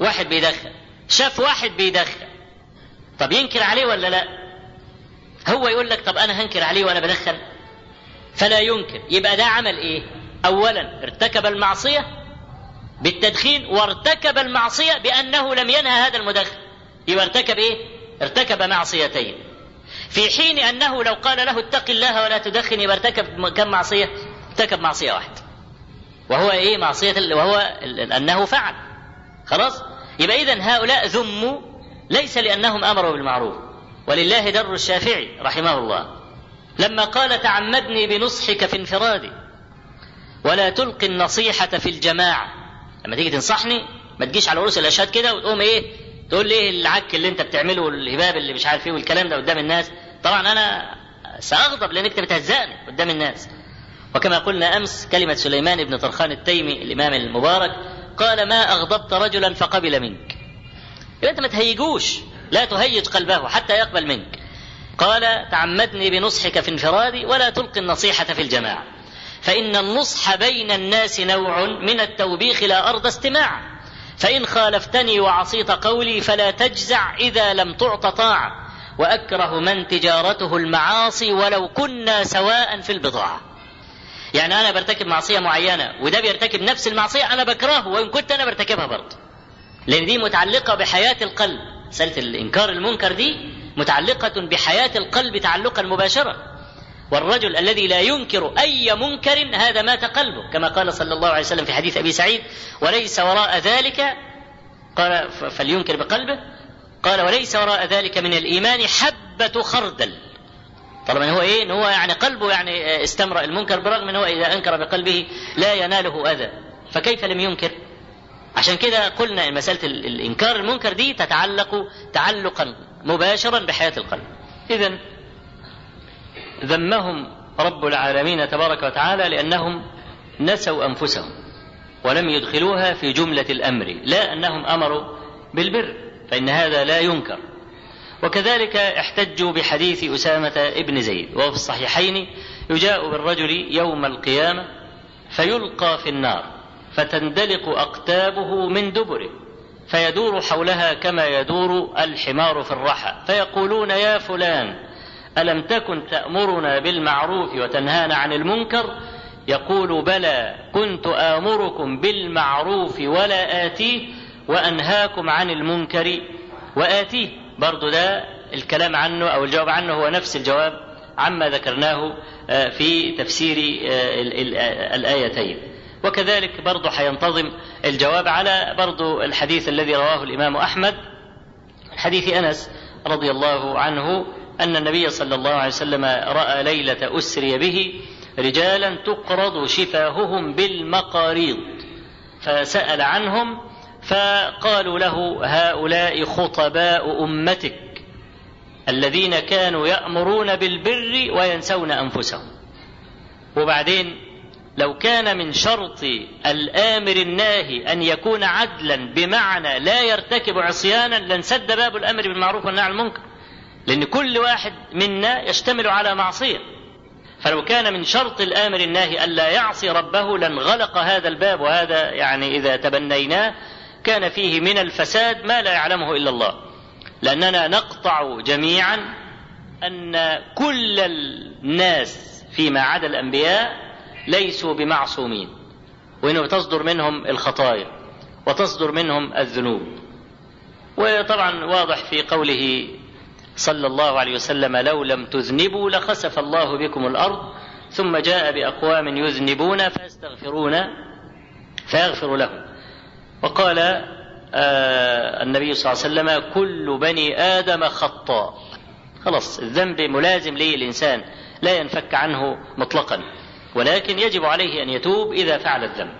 واحد بيدخن شاف واحد بيدخن. طب ينكر عليه ولا لا؟ هو يقول لك طب أنا هنكر عليه وأنا بدخن. فلا ينكر. يبقى ده عمل إيه؟ أولا ارتكب المعصية بالتدخين وارتكب المعصية بأنه لم ينهى هذا المدخن. يبقى ارتكب إيه؟ ارتكب معصيتين. في حين أنه لو قال له اتق الله ولا تدخن يبقى ارتكب كم معصية؟ ارتكب معصية واحدة. وهو إيه؟ معصية وهو أنه فعل. خلاص؟ يبقى اذا هؤلاء ذموا ليس لأنهم أمروا بالمعروف ولله در الشافعي رحمه الله. لما قال تعمدني بنصحك في انفرادي ولا تلقي النصيحة في الجماعة. لما تيجي تنصحني ما تجيش على رؤوس الأشهاد كده وتقوم إيه؟ تقول لي إيه العك اللي أنت بتعمله والهباب اللي مش عارف إيه والكلام ده قدام الناس. طبعا أنا سأغضب لأنك أنت بتهزقني قدام الناس. وكما قلنا أمس كلمة سليمان بن طرخان التيمي الإمام المبارك قال ما أغضبت رجلا فقبل منك. يبقى أنت ما تهيجوش لا تهيج قلبه حتى يقبل منك. قال تعمدني بنصحك في انفرادي ولا تلقي النصيحة في الجماعة. فإن النصح بين الناس نوع من التوبيخ لا ارضى استماعا فإن خالفتني وعصيت قولي فلا تجزع إذا لم تعط طاعة. وأكره من تجارته المعاصي ولو كنا سواء في البضاعة. يعني أنا برتكب معصية معينة وده بيرتكب نفس المعصية أنا بكرهه وإن كنت أنا برتكبها برضه. لأن دي متعلقة بحياة القلب. مسألة الإنكار المنكر دي متعلقة بحياة القلب تعلقا مباشرا والرجل الذي لا ينكر أي منكر هذا مات قلبه كما قال صلى الله عليه وسلم في حديث أبي سعيد وليس وراء ذلك قال فلينكر بقلبه قال وليس وراء ذلك من الإيمان حبة خردل. طالما هو إيه؟ إن هو يعني قلبه يعني استمرأ. المنكر برغم إن هو إذا أنكر بقلبه لا يناله أذى. فكيف لم ينكر؟ عشان كده قلنا إن مسألة الإنكار المنكر دي تتعلق تعلقا مباشرا بحياة القلب. اذا ذمهم رب العالمين تبارك وتعالى لأنهم نسوا أنفسهم ولم يدخلوها في جملة الأمر لا أنهم أمروا بالبر فإن هذا لا ينكر. وكذلك احتجوا بحديث أسامة ابن زيد وهو في الصحيحين يجاء بالرجل يوم القيامة فيلقى في النار فتندلق أقتابه من دبره فيدور حولها كما يدور الحمار في الرحى فيقولون يا فلان ألم تكن تأمرنا بالمعروف وتنهانا عن المنكر؟ يقول بلى كنت آمركم بالمعروف ولا آتيه وأنهاكم عن المنكر وآتيه. برضو ده الكلام عنه أو الجواب عنه هو نفس الجواب عما ذكرناه في تفسير الآيتين. وكذلك برضو حينتظم الجواب على برضو الحديث الذي رواه الإمام أحمد حديث أنس رضي الله عنه أن النبي صلى الله عليه وسلم رأى ليلة أسري به رجالا تقرض شفاههم بالمقاريض فسأل عنهم فقالوا له هؤلاء خطباء أمتك الذين كانوا يأمرون بالبر وينسون أنفسهم. وبعدين لو كان من شرط الآمر الناهي أن يكون عدلا بمعنى لا يرتكب عصيانا لانسد باب الأمر بالمعروف والنهي عن المنكر. لأن كل واحد منا يشتمل على معصية. فلو كان من شرط الآمر الناهي الا يعصي ربه لانغلق هذا الباب وهذا يعني إذا تبنيناه كان فيه من الفساد ما لا يعلمه إلا الله. لأننا نقطع جميعا أن كل الناس فيما عدا الأنبياء ليسوا بمعصومين. وانه تصدر منهم الخطايا وتصدر منهم الذنوب. وطبعا واضح في قوله صلى الله عليه وسلم لو لم تذنبوا لخسف الله بكم الأرض ثم جاء بأقوام يذنبون فيستغفرون فيغفر لهم. وقال آه النبي صلى الله عليه وسلم كل بني آدم خطاء. خلاص الذنب ملازم للإنسان لا ينفك عنه مطلقا. ولكن يجب عليه أن يتوب إذا فعل الذنب.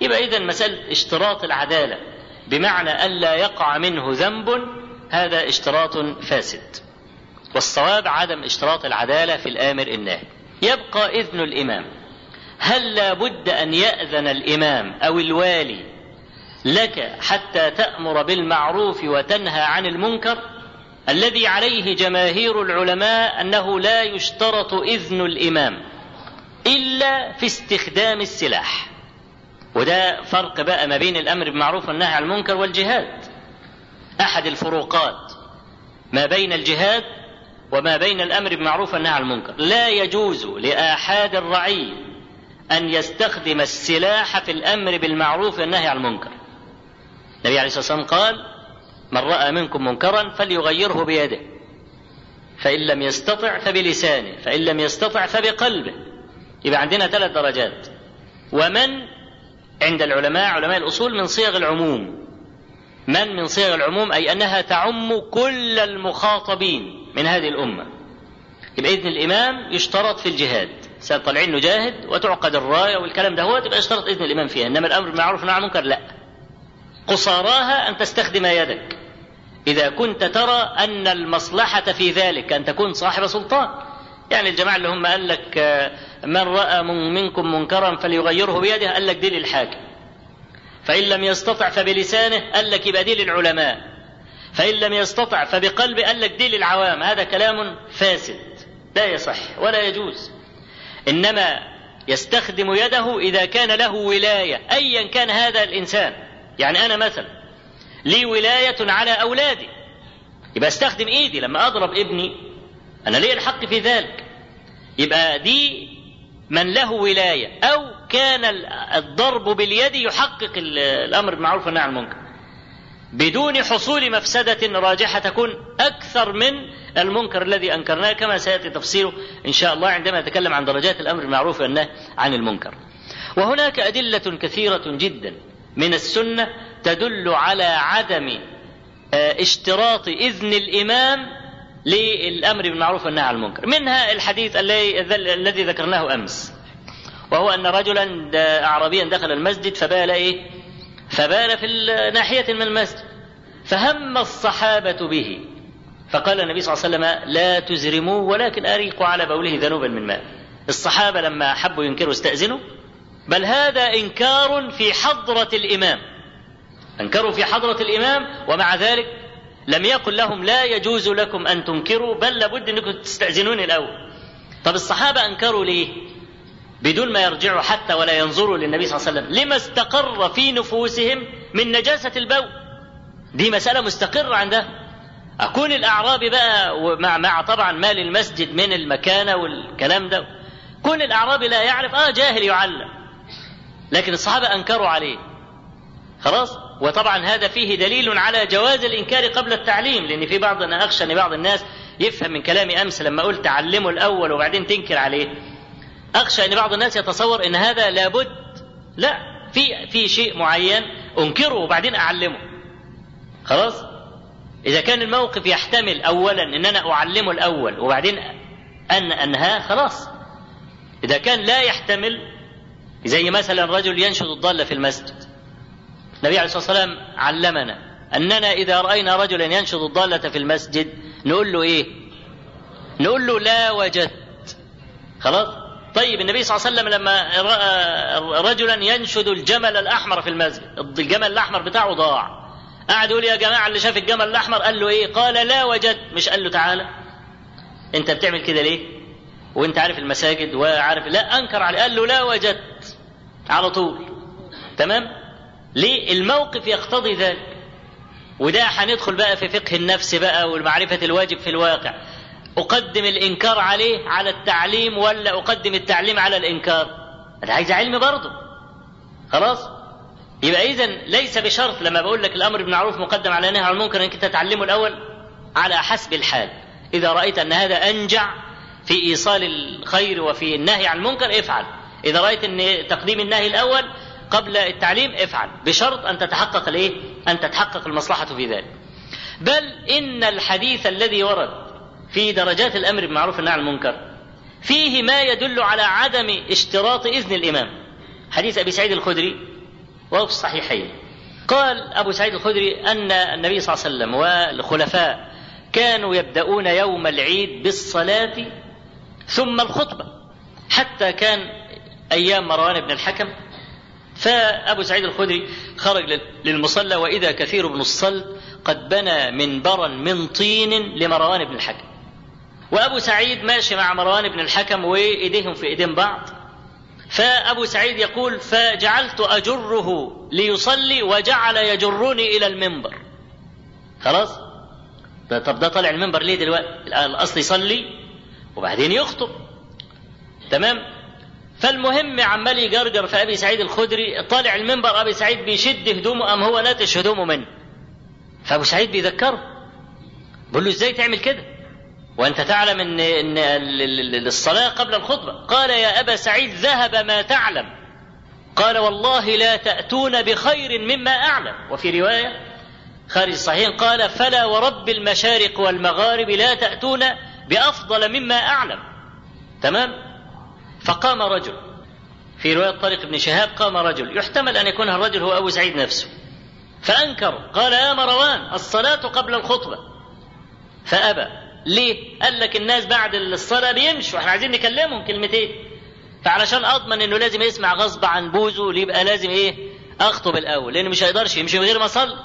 يبقى اذا مسألة اشتراط العدالة. بمعنى الا يقع منه ذنب هذا اشتراط فاسد. والصواب عدم اشتراط العدالة في الآمر الناهي. يبقى إذن الإمام. هل لا بد أن يأذن الإمام أو الوالي لك حتى تأمر بالمعروف وتنهى عن المنكر الذي عليه جماهير العلماء أنه لا يشترط إذن الإمام إلا في استخدام السلاح. وده فرق بقى ما بين الأمر بالمعروف والنهي عن المنكر والجهاد. أحد الفروقات ما بين الجهاد وما بين الأمر بالمعروف والنهي عن المنكر. لا يجوز لاحد الرعيه أن يستخدم السلاح في الأمر بالمعروف والنهي عن المنكر. النبي عليه الصلاة والسلام قال من رأى منكم منكرا فليغيره بيده. فإن لم يستطع فبلسانه. فإن لم يستطع فبقلبه. يبقى عندنا ثلاث درجات. ومن عند العلماء علماء الأصول من صيغ العموم. من من صيغ العموم؟ أي أنها تعم كل المخاطبين من هذه الأمة. يبقى إذن الإمام يشترط في الجهاد. طالعين نجاهد وتعقد الراية والكلام ده. هو تبقى يشترط إذن الإمام فيها. إنما الأمر بالمعروف والنهي عن المنكر لا. قصاراها أن تستخدم يدك. إذا كنت ترى أن المصلحة في ذلك أن تكون صاحب سلطان. يعني الجماعة اللي هم قال لك من رأى منكم منكرا فليغيره بيده قال لك دي للحاكم. فإن لم يستطع فبلسانه قال لك يبقى دي للعلماء. فإن لم يستطع فبقلبه قال لك دي للعوام. هذا كلام فاسد. لا يصح ولا يجوز. إنما يستخدم يده إذا كان له ولاية ايا كان هذا الإنسان. يعني أنا مثلا لي ولاية على أولادي يبقى أستخدم إيدي لما أضرب ابني أنا لي الحق في ذلك يبقى دي من له ولاية أو كان الضرب باليد يحقق الأمر بالمعروف والنهي عن المنكر بدون حصول مفسدة راجحة تكون أكثر من المنكر الذي أنكرناه كما سيأتي تفصيله إن شاء الله عندما نتكلم عن درجات الأمر بالمعروف والنهي عن المنكر. وهناك أدلة كثيرة جدا من السنة تدل على عدم اشتراط إذن الإمام للأمر بالمعروف والنهي عن المنكر، منها الحديث الذي ذكرناه أمس وهو أن رجلا اعرابيا دخل المسجد فبال إيه؟ فبال في ناحية من المسجد فهم الصحابة به فقال النبي صلى الله عليه وسلم لا تزرموه ولكن أريقوا على بوله ذنوبا من ماء. الصحابة لما حبوا ينكروا استأذنوا بل هذا إنكار في حضرة الإمام. انكروا في حضرة الإمام ومع ذلك لم يقل لهم لا يجوز لكم أن تنكروا بل لابد أنكم تستاذنوني الأول. طب الصحابة أنكروا ليه؟ بدون ما يرجعوا حتى ولا ينظروا للنبي صلى الله عليه وسلم، لما استقر في نفوسهم من نجاسة البول. دي مسألة مستقرة عندهم. أكون الأعرابي بقى مع مع طبعا مال المسجد من المكانة والكلام ده كون الأعرابي لا يعرف آه جاهل يعلم لكن الصحابة أنكروا عليه. خلاص؟ وطبعا هذا فيه دليل على جواز الإنكار قبل التعليم لأن في بعض أنا أخشى أن بعض الناس يفهم من كلامي أمس لما قلت علمه الأول وبعدين تنكر عليه. أخشى أن بعض الناس يتصور أن هذا لابد. لا في في شيء معين أنكره وبعدين أعلمه. خلاص؟ إذا كان الموقف يحتمل أولا أن أنا أعلمه الأول وبعدين أن أنهاه خلاص. إذا كان لا يحتمل زي مثلا رجل ينشد الضالة في المسجد. النبي عليه الصلاة والسلام علمنا أننا إذا رأينا رجلا ينشد الضالة في المسجد نقول له إيه؟ نقول له لا وجدت. خلاص؟ طيب النبي صلى الله عليه وسلم لما رأى رجلا ينشد الجمل الأحمر في المسجد الجمل الأحمر بتاعه ضاع. قعد يقول يا جماعة اللي شاف الجمل الأحمر قال له إيه؟ قال لا وجدت. مش قال له تعالى. أنت بتعمل كده ليه؟ وأنت عارف المساجد وعارف لا أنكر عليه. قال له لا وجدت. على طول تمام؟ ليه؟ الموقف يقتضي ذلك وده هندخل بقى في فقه النفس بقى والمعرفة الواجب في الواقع أقدم الإنكار عليه على التعليم ولا أقدم التعليم على الإنكار؟ أنا عايز علم برضه خلاص؟ يبقى اذا ليس بشرط لما بقول لك الأمر بالمعروف مقدم على النهي عن المنكر أنت تتعلمه الأول على حسب الحال إذا رأيت أن هذا أنجع في إيصال الخير وفي النهي عن المنكر افعل إذا رأيت إن تقديم النهي الأول قبل التعليم افعل بشرط أن تتحقق الإيه؟ أن تتحقق المصلحة في ذلك. بل إن الحديث الذي ورد في درجات الأمر بالمعروف والنهي عن المنكر فيه ما يدل على عدم اشتراط إذن الإمام. حديث أبي سعيد الخدري وهو في الصحيحين. قال أبو سعيد الخدري أن النبي صلى الله عليه وسلم والخلفاء كانوا يبدأون يوم العيد بالصلاة ثم الخطبة حتى كان أيام مروان بن الحكم فأبو سعيد الخدري خرج للمصلى وإذا كثير بن الصلت قد بنى منبرا من طين لمروان بن الحكم. وأبو سعيد ماشي مع مروان بن الحكم وإيديهم في إيدين بعض. فأبو سعيد يقول فجعلت أجره ليصلي وجعل يجرني إلى المنبر. خلاص؟ طب ده طالع المنبر ليه دلوقتي؟ الأصل يصلي وبعدين يخطب. تمام؟ فالمهم عمال يجرجر في أبي سعيد الخدري طالع المنبر أبي سعيد بيشد هدومه أم هو ناتش هدومه منه فأبو سعيد بيذكره. بيقول له إزاي تعمل كده؟ وأنت تعلم ان إن الصلاة قبل الخطبة. قال يا أبا سعيد ذهب ما تعلم. قال والله لا تأتون بخير مما أعلم. وفي رواية خارج الصحيح قال فلا ورب المشارق والمغارب لا تأتون بأفضل مما أعلم. تمام؟ فقام رجل. في رواية طارق بن شهاب قام رجل. يحتمل أن يكون الرجل هو أبو سعيد نفسه. فأنكر. قال يا مروان الصلاة قبل الخطبة. فأبى. ليه؟ قال لك الناس بعد الصلاة بيمشوا. إحنا عايزين نكلمهم كلمتين. فعلشان أضمن إنه لازم يسمع غصب عن بوزه يبقى لازم إيه؟ أخطب الأول. لأنه مش هيقدرش يمشي من غير ما صلى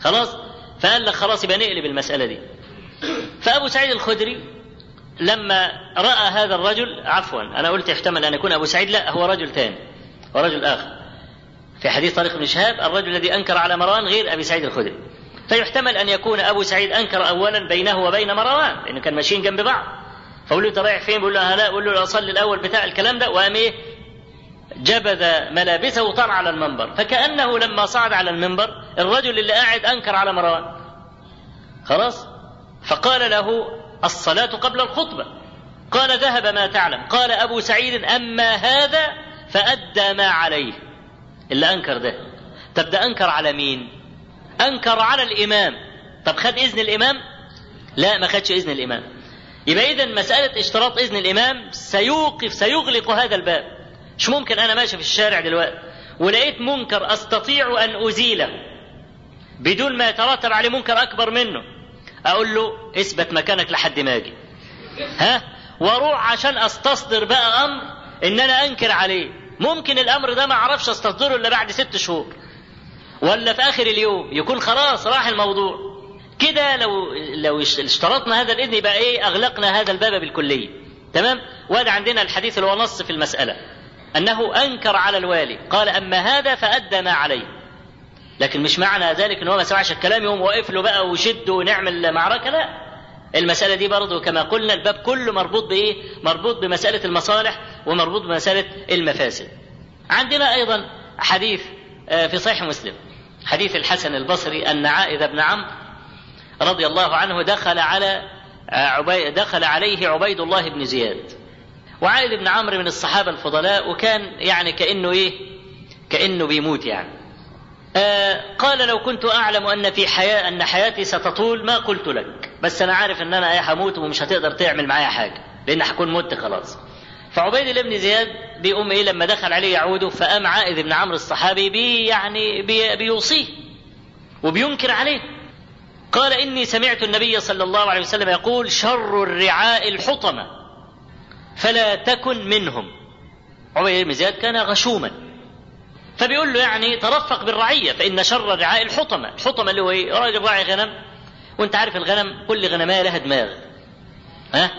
خلاص؟ فقال لك خلاص يبقى نقلب المسألة دي. فأبو سعيد الخدري لما رأى هذا الرجل عفوا أنا قلت يحتمل أن يكون أبو سعيد لا هو رجل ثاني هو رجل آخر. في حديث طارق بن شهاب الرجل الذي أنكر على مروان غير أبي سعيد الخدري. فيحتمل أن يكون أبو سعيد أنكر اولا بينه وبين مروان لأنه كان ماشيين جنب بعض. فقول له أنت رايح فين؟ بيقول له لا بقول له أصلي الأول بتاع الكلام ده. وقام إيه؟ جبذ ملابسه وطلع على المنبر. فكأنه لما صعد على المنبر الرجل اللي قاعد أنكر على مروان. خلاص؟ فقال له الصلاة قبل الخطبة. قال ذهب ما تعلم. قال أبو سعيد أما هذا فأدى ما عليه. اللي أنكر ده. طب ده أنكر على مين؟ أنكر على الإمام. طب خد إذن الإمام؟ لا ما خدش إذن الإمام. يبقى إذا مسألة اشتراط إذن الإمام سيوقف سيغلق هذا الباب. مش ممكن أنا ماشي في الشارع دلوقتي. ولقيت منكر أستطيع أن أزيله. بدون ما يترتب عليه منكر أكبر منه. أقول له اثبت مكانك لحد ما أجي. ها؟ وأروح عشان أستصدر بقى أمر إن أنا أنكر عليه. ممكن الأمر ده ما أعرفش أستصدره إلا بعد ست شهور. ولا في آخر اليوم. يكون خلاص راح الموضوع. كده لو لو اشترطنا هذا الإذن يبقى إيه؟ أغلقنا هذا الباب بالكلية. تمام؟ وهذا عندنا الحديث اللي هو نص في المسألة. أنه أنكر على الوالي. قال أما هذا فأدى ما عليه. لكن مش معنى ذلك ان هو ما سمعش الكلام يقوم واقف له بقى وشد ونعمل معركة لا. المسألة دي برضه كما قلنا الباب كله مربوط بإيه؟ مربوط بمسألة المصالح ومربوط بمسألة المفاسد. عندنا أيضا حديث في صحيح مسلم حديث الحسن البصري أن عائذ بن عمرو رضي الله عنه دخل على عبي دخل عليه عبيد الله بن زياد. وعائذ بن عمرو من الصحابة الفضلاء وكان يعني كأنه إيه؟ كأنه بيموت يعني. آه قال لو كنت أعلم أن في حياة أن حياتي ستطول ما قلت لك. بس أنا عارف إن أنا إيه هموت ومش هتقدر تعمل معايا حاجة لأن هكون مت خلاص. فعبيد الله بن زياد بيقوم إيه لما دخل عليه يعوده فقام عائذ بن عمرو الصحابي بي يعني بي بيوصيه وبينكر عليه. قال إني سمعت النبي صلى الله عليه وسلم يقول شر الرعاء الحطمة فلا تكن منهم. عبيد بن زياد كان غشوما. فبيقول له يعني ترفق بالرعية فإن شر الرعاء الحطمة، الحطمة اللي هو إيه؟ راجل راعي غنم وأنت عارف الغنم كل غنمايه لها دماغ. ها؟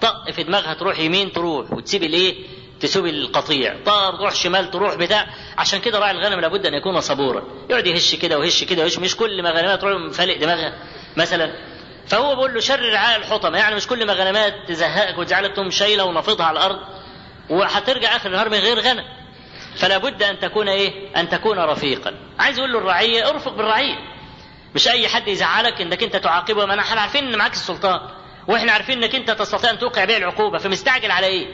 طق في دماغها تروح يمين تروح وتسيب الإيه؟ تسيب القطيع، طار تروح شمال تروح بتاع، عشان كده راعي الغنم لابد أن يكون صبورا، يقعد يهش كده ويهش كده ويهش مش كل ما غنمات تروح مفلق دماغها مثلا فهو بيقول له شر رعاء الحطمة، يعني مش كل ما غنمات تزهقك وتزعلك تقوم شايلة ونفضها على الأرض وهترجع آخر النهار من غير غنم. فلا بد أن تكون إيه؟ أن تكون رفيقا. عايز يقول له الرعية ارفق بالرعية. مش أي حد يزعلك إنك أنت تعاقبه ما إحنا عارفين إن معاك السلطان وإحنا عارفين إنك أنت تستطيع أن توقع به العقوبة فمستعجل على إيه؟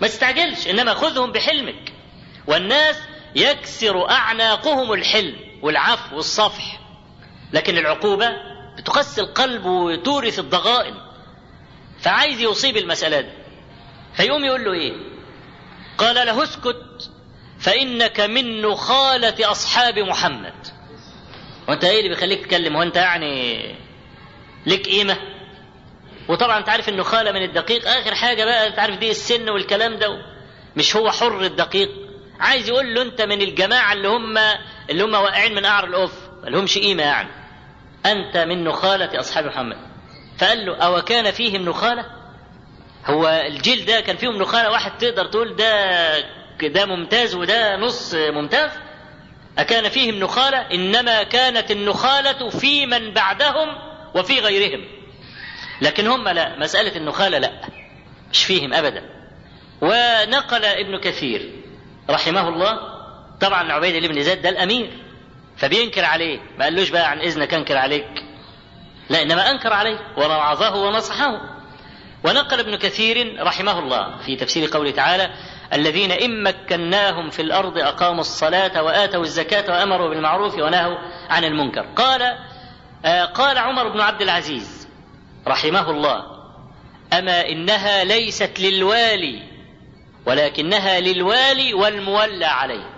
ما تستعجلش إنما خذهم بحلمك. والناس يكسر أعناقهم الحلم والعفو والصفح. لكن العقوبة بتقسي القلب وتورث الضغائن. فعايز يصيب المسألة دي. فيقوم يقول له إيه؟ قال له اسكت فإنك من نخالة أصحاب محمد. وأنت إيه اللي بيخليك تتكلم وانت يعني لك قيمة؟ وطبعا أنت عارف النخالة من الدقيق. آخر حاجة بقى أنت عارف دي السن والكلام ده. مش هو حر الدقيق. عايز يقول له أنت من الجماعة اللي هم اللي هم واقعين من قعر الاف ما لهمش قيمة يعني. أنت من نخالة أصحاب محمد. فقال له أو كان فيهم نخالة؟ هو الجيل ده كان فيهم نخالة؟ واحد تقدر تقول ده ده ممتاز وده نص ممتاز. أكان فيهم نخالة؟ إنما كانت النخالة في من بعدهم وفي غيرهم. لكن هم لا مسألة النخالة لا مش فيهم أبدا. ونقل ابن كثير رحمه الله طبعا عبيد بن زيد ده الأمير فبينكر عليه ما قالوش بقى عن إذنك أنكر عليك. لا إنما أنكر عليه ووعظه ونصحه. ونقل ابن كثير رحمه الله في تفسير قوله تعالى الذين إن مكناهم في الأرض أقاموا الصلاة وآتوا الزكاة وأمروا بالمعروف ونهوا عن المنكر. قال آه قال عمر بن عبد العزيز رحمه الله أما إنها ليست للوالي ولكنها للوالي والمولى عليه.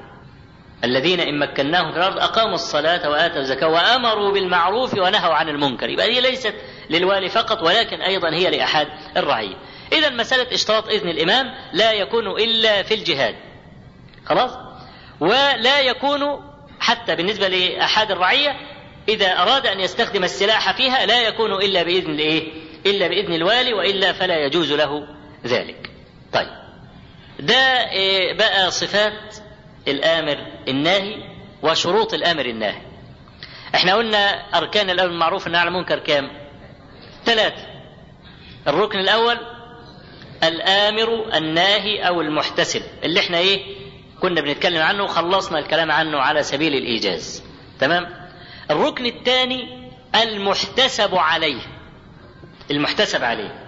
الذين إن مكناهم في الأرض أقاموا الصلاة وآتوا الزكاة وأمروا بالمعروف ونهوا عن المنكر. يبقى هي ليست للوالي فقط ولكن أيضا هي لأحد الرعية. إذا مسألة اشتراط إذن الإمام لا يكون إلا في الجهاد خلاص ولا يكون حتى بالنسبة لأحد الرعية إذا أراد أن يستخدم السلاح فيها لا يكون إلا بإذن الإيه؟ إلا بإذن الوالي وإلا فلا يجوز له ذلك. طيب. ده بقى صفات الآمر الناهي وشروط الآمر الناهي. إحنا قلنا أركان الأمر المعروف والنهي عن المنكر كام؟ ثلاثة. الركن الأول الآمر الناهي أو المحتسب. اللي إحنا إيه؟ كنا بنتكلم عنه وخلصنا الكلام عنه على سبيل الإيجاز. تمام؟ الركن الثاني المحتسب عليه. المحتسب عليه.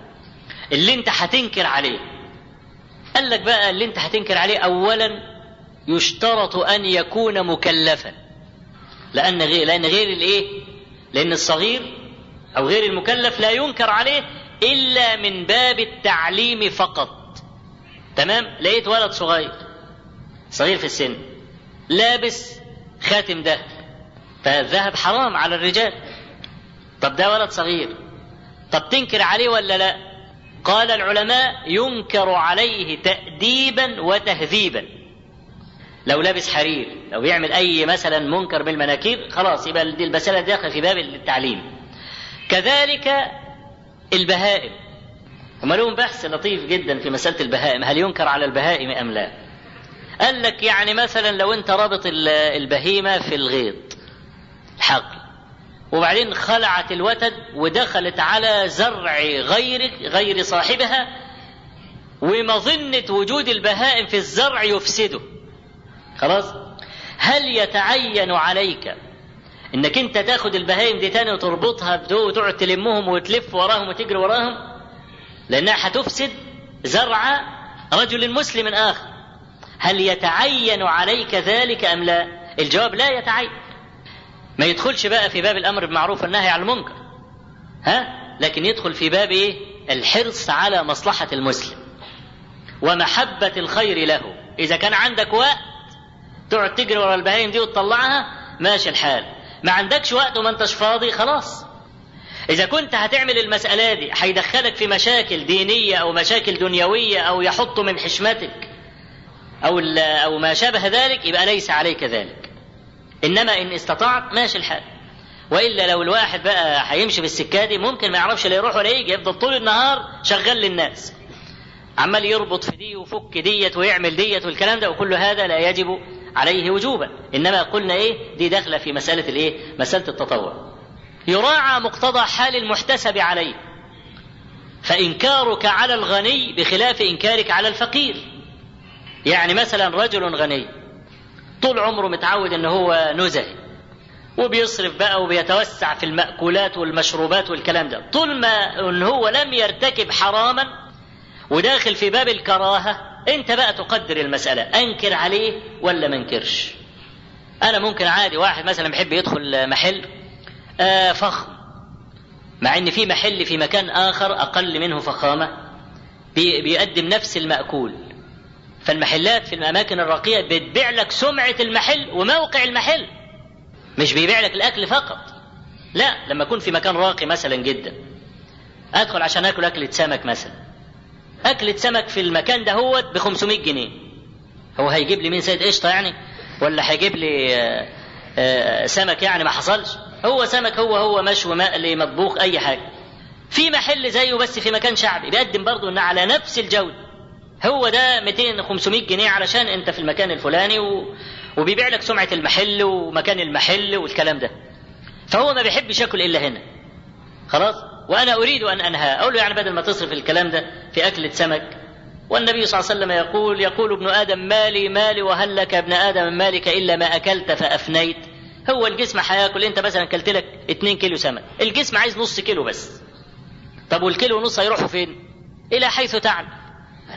اللي أنت هتنكر عليه. قال لك بقى اللي أنت هتنكر عليه اولا يشترط أن يكون مكلفا. لأن غير لأن غير الإيه؟ لأن الصغير أو غير المكلف لا ينكر عليه إلا من باب التعليم فقط. تمام؟ لقيت ولد صغير صغير في السن لابس خاتم ذهب فالذهب حرام على الرجال. طب ده ولد صغير. طب تنكر عليه ولا لا؟ قال العلماء ينكر عليه تأديبا وتهذيبا. لو لابس حرير لو بيعمل أي مثلا منكر بالمناكير خلاص يبقى دي المساله داخله في باب التعليم. كذلك البهائم. هم لهم بحث لطيف جدا في مسألة البهائم. هل ينكر على البهائم أم لا؟ قال لك يعني مثلا لو انت رابط البهيمة في الغيط الحقل وبعدين خلعت الوتد ودخلت على زرع غيرك غير صاحبها ومظنة وجود البهائم في الزرع يفسده. خلاص؟ هل يتعين عليك إنك أنت تاخد البهائم دي تاني وتربطها وتقعد تلمهم وتلف وراهم وتجري وراهم؟ لأنها هتفسد زرع رجل مسلم آخر. هل يتعين عليك ذلك أم لا؟ الجواب لا يتعين. ما يدخلش بقى في باب الأمر بالمعروف والنهي عن المنكر. ها؟ لكن يدخل في باب إيه؟ الحرص على مصلحة المسلم ومحبة الخير له. إذا كان عندك وقت تقعد تجري ورا البهايم دي وتطلعها ماشي الحال. ما عندكش وقت وما انتش فاضي خلاص. إذا كنت هتعمل المسألة دي هيدخلك في مشاكل دينية أو مشاكل دنيوية أو يحط من حشمتك أو أو ما شابه ذلك يبقى ليس عليك ذلك. إنما إن استطعت ماشي الحال. وإلا لو الواحد بقى هيمشي في السكه دي ممكن ما يعرفش لا يروح ولا يجي يفضل طول النهار شغال للناس. عمال يربط في دي وفك ديت ويعمل ديت والكلام ده وكل هذا لا يجب عليه وجوبا. إنما قلنا إيه؟ دي داخلة في مسألة الإيه؟ مسألة التطوع. يراعى مقتضى حال المحتسب عليه. فإنكارك على الغني بخلاف إنكارك على الفقير. يعني مثلا رجل غني طول عمره متعود ان هو نزهي وبيصرف بقى وبيتوسع في المأكولات والمشروبات والكلام ده. طول ما إن هو لم يرتكب حراما وداخل في باب الكراهة انت بقى تقدر المسألة أنكر عليه ولا ما انكرش؟ أنا ممكن عادي واحد مثلا بيحب يدخل محل آه فخم مع إن في محل في مكان آخر أقل منه فخامة بي بيقدم نفس المأكول. فالمحلات في الأماكن الراقية بتبيع لك سمعة المحل وموقع المحل مش بيبيع لك الأكل فقط. لا لما أكون في مكان راقي مثلا جدا أدخل عشان آكل أكلة سمك مثلا. اكلة سمك في المكان ده هو ب 500 جنيه. هو هيجيب لي مين سيد قشطة يعني؟ ولا هيجيب لي آآ آآ سمك يعني ما حصلش؟ هو سمك هو هو مشوي مقلي مطبوخ أي حاجة. في محل زيه بس في مكان شعبي بيقدم برضه إن على نفس الجودة. هو ده 200 500 جنيه علشان أنت في المكان الفلاني و... وبيبيع لك سمعة المحل ومكان المحل والكلام ده. فهو ما بيحبش ياكل إلا هنا. خلاص؟ وأنا أريد أن أنهى. أقول له يعني بدل ما تصرف الكلام ده في اكله سمك والنبي صلى الله عليه وسلم يقول يقول ابن آدم مالي مالي وهل لك ابن آدم مالك إلا ما أكلت فأفنيت؟ هو الجسم هياكل أنت مثلا أكلت لك 2 كيلو سمك. الجسم عايز نص كيلو بس. طب والكيلو ونص هيروحوا فين؟ إلى حيث تعلم.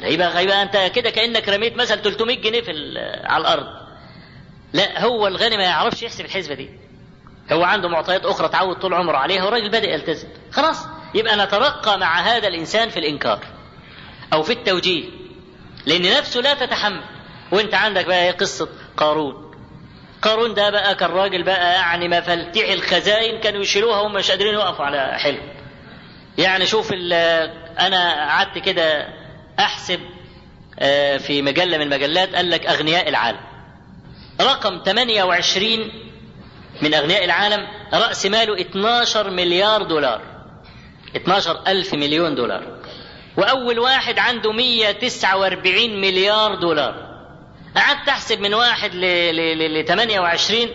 يبقى يبقى أنت كده كأنك رميت مثلا 300 جنيه في على الأرض. لا هو الغني ما يعرفش يحسب الحسبة دي. هو عنده معطيات أخرى تعود طول عمره عليها والراجل بدأ يلتزم. خلاص. يبقى نترقى مع هذا الإنسان في الإنكار أو في التوجيه. لأن نفسه لا تتحمل. وأنت عندك بقى إيه قصة قارون. قارون ده بقى كان راجل بقى يعني مفاتيح الخزائن كانوا يشيلوها وهم مش قادرين يقفوا على حلم. يعني شوف أنا قعدت كده أحسب في مجلة من المجلات قال لك أغنياء العالم. رقم 28 من أغنياء العالم رأس ماله 12 مليار دولار. 12 ألف مليون دولار. وأول واحد عنده 149 مليار دولار. قعدت أحسب من واحد ل, ل, ل 28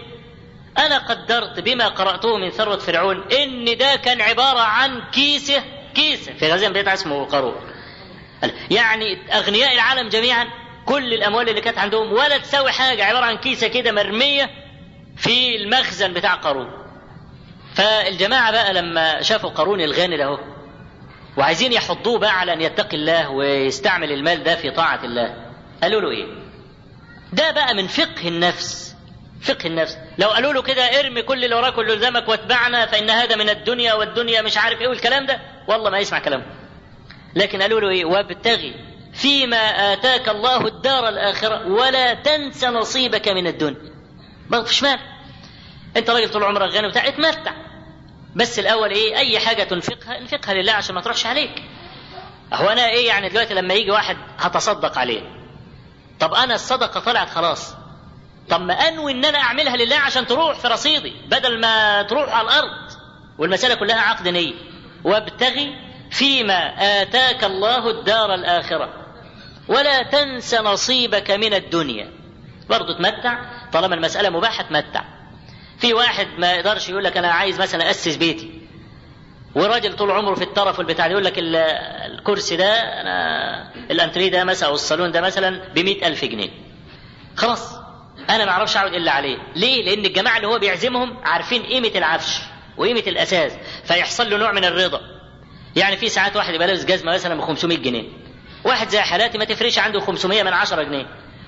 أنا قدرت بما قرأته من ثروة فرعون إن ده كان عبارة عن كيسة كيسة. في غزين بيت اسمه قارون يعني أغنياء العالم جميعا كل الأموال اللي كانت عندهم ولا تساوي حاجة عبارة عن كيسة كده مرمية. في المخزن بتاع قارون. فالجماعة بقى لما شافوا قارون الغني ده وعايزين يحضوه بقى على أن يتقي الله ويستعمل المال ده في طاعة الله قالوا له إيه؟ ده بقى من فقه النفس فقه النفس. لو قالوا له كده ارمي كل اللي وراك واللي قدامك واتبعنا فإن هذا من الدنيا والدنيا مش عارف إيه والكلام ده والله ما يسمع كلامه. لكن قالوا له إيه؟ وابتغي فيما آتاك الله الدار الآخرة ولا تنس نصيبك من الدنيا. برضه فيش مال انت راجل طول عمرك غني وبتاع اتمتع. بس الأول إيه أي حاجة تنفقها انفقها لله عشان ما تروحش عليك. هو أنا إيه يعني دلوقتي لما يجي واحد هتصدق عليه. طب أنا الصدقة طلعت خلاص. طب ما أنوي إن أنا أعملها لله عشان تروح في رصيدي بدل ما تروح على الأرض. والمسألة كلها عقد نية. وابتغي فيما آتاك الله الدار الآخرة. ولا تنس نصيبك من الدنيا. برضه تمتع طالما المسألة مباحة تمتع في واحد ما يقدرش يقول لك أنا عايز مثلا أسس بيتي وراجل طول عمره في الطرف والبتاع يقول لك الكرسي ده أنا الأنتريه ده مثلا أو الصالون ده مثلا ب ألف جنيه. خلاص أنا ما أعرفش أقعد إلا عليه. ليه؟ لأن الجماعة اللي هو بيعزمهم عارفين قيمة العفش وقيمة الأساس فيحصل له نوع من الرضا. يعني في ساعات واحد يبقى لابس جزمة مثلا ب 500 جنيه. واحد زي حالاتي ما تفرقش عنده 500 من 10 جنيه.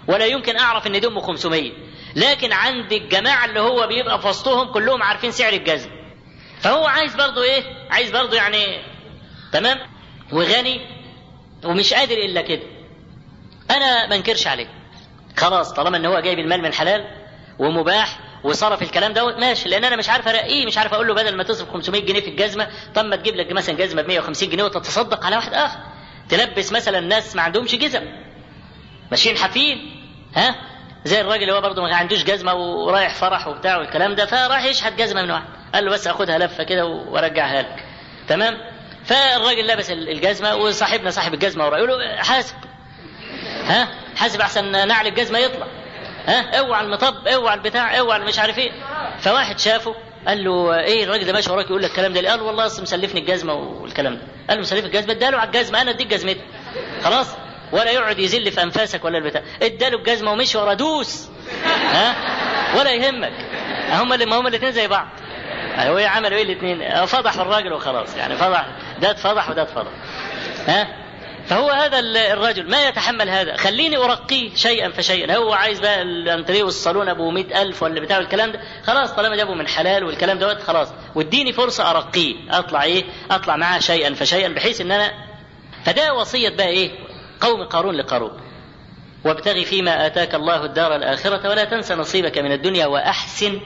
ولا يمكن أعرف إن دمه 500 لكن عند الجماعة اللي هو بيبقى في وسطهم كلهم عارفين سعر الجزم. فهو عايز برضه إيه؟ عايز برضه يعني تمام؟ وغني ومش قادر إلا كده. أنا ما انكرش عليه. خلاص طالما إن هو جايب المال من حلال ومباح وصرف الكلام دوت ماشي. لأن أنا مش عارف ارقيه مش عارف أقول له بدل ما تصرف 500 جنيه في الجزمة طب ما تجيب لك مثلا جزمة ب 150 جنيه وتتصدق على واحد آخر. تلبس مثلا ناس ما عندهمش جزم. ماشيين حافين ها؟ زي الراجل اللي هو برضه ما عندوش جزمة ورايح فرح وبتاع والكلام ده فراح يشحت جزمة من واحد. قال له بس اخدها لفة كده وارجعها لك. تمام؟ فالراجل لبس الجزمة وصاحبنا صاحب الجزمة وراه يقول له حاسب. ها؟ حاسب أحسن نعل الجزمة يطلع. ها؟ اوعى المطب اوعى البتاع اوعى مش عارف إيه. فواحد شافه قال له إيه الراجل ده ماشي وراك يقول لك الكلام ده؟ قال والله أصل مسلفني الجزمة والكلام ده. قال له مسلف الجزمة؟ اداله على الجزمة أنا اديك جزمتي. خلاص؟ ولا يقعد يذل في أنفاسك ولا البتاع. اداله الجزمة ومشي ورا دوس. ها؟ ولا يهمك. هم اللي هم الاثنين زي بعض. هو عملوا إيه الاثنين فضحوا الراجل وخلاص. يعني فضح. ده اتفضح وده اتفضح ها؟ فهو هذا الرجل. ما يتحمل هذا. خليني أرقيه شيئا فشيئا. هو عايز بقى الأنتريه والصالون أبو مئة ألف ولا بتاع الكلام ده؟ خلاص طالما جابه من حلال والكلام دوت خلاص. واديني فرصة أرقيه. أطلع إيه؟ أطلع معاه شيئا فشيئا بحيث إن أنا فده وصية بقى إيه؟ قوم قارون لقارون. وابتغي فيما آتاك الله الدار الآخرة ولا تنس نصيبك من الدنيا وأحسن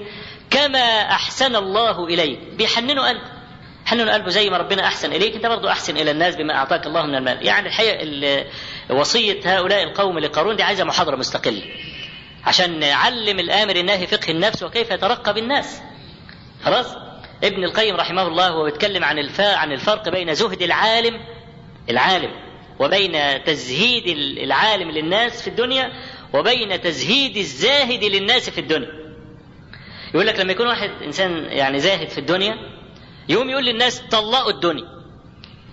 كما أحسن الله إليك. بيحننوا قلبه حنن قلبه زي ما ربنا أحسن إليك. أنت برضه أحسن إلى الناس بما أعطاك الله من المال. يعني الحقيقة وصية هؤلاء القوم لقارون دي عايزة محاضرة مستقلة. عشان نعلم الآمر الناهي فقه النفس وكيف يترقب الناس خلاص؟ ابن القيم رحمه الله وهو بيتكلم عن الفا عن الفرق بين زهد العالم العالم. وبين تزهيد العالم للناس في الدنيا وبين تزهيد الزاهد للناس في الدنيا. يقول لك لما يكون واحد إنسان يعني زاهد في الدنيا يقوم يقول للناس طلقوا الدنيا.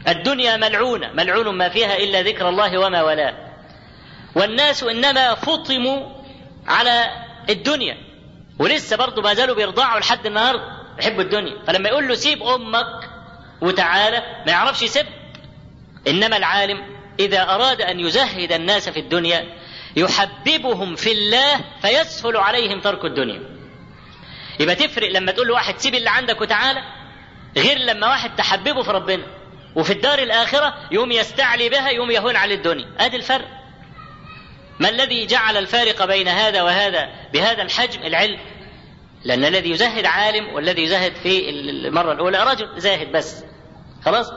الدنيا ملعونة ملعون ما فيها إلا ذكر الله وما والاه. والناس إنما فطموا على الدنيا. ولسه برضه ما زالوا بيرضعوا لحد النهارده يحبوا الدنيا. فلما يقول له سيب أمك وتعالى ما يعرفش يسيب. إنما العالم إذا أراد أن يزهد الناس في الدنيا يحببهم في الله فيسهل عليهم ترك الدنيا. يبقى تفرق لما تقول له واحد سيب اللي عندك وتعالى غير لما واحد تحببه في ربنا. وفي الدار الآخرة يوم يستعلي بها يوم يهون على الدنيا. أدي الفرق. ما الذي جعل الفارق بين هذا وهذا بهذا الحجم؟ العلم. لأن الذي يزهد عالم والذي يزهد في المرة الأولى رجل زاهد بس. خلاص؟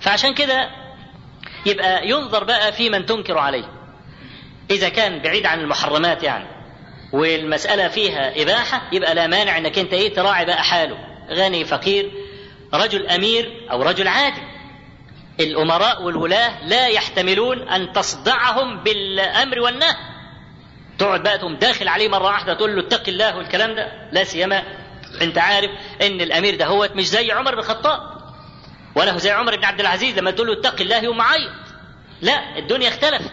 فعشان كده يبقى ينظر بقى في من تنكر عليه. إذا كان بعيد عن المحرمات يعني والمسألة فيها إباحة يبقى لا مانع إنك أنت إيه تراعي بقى حاله. غني فقير رجل أمير أو رجل عادي الأمراء والولاة لا يحتملون أن تصدعهم بالأمر والنهي. تقعد بقى تقوم داخل عليه مرة واحدة تقول له اتق الله والكلام ده. لا سيما أنت عارف إن الأمير ده هو مش زي عمر بن الخطاب. ولا هو زي عمر بن عبد العزيز لما تقول له اتق الله يقوم معيط لا الدنيا اختلفت.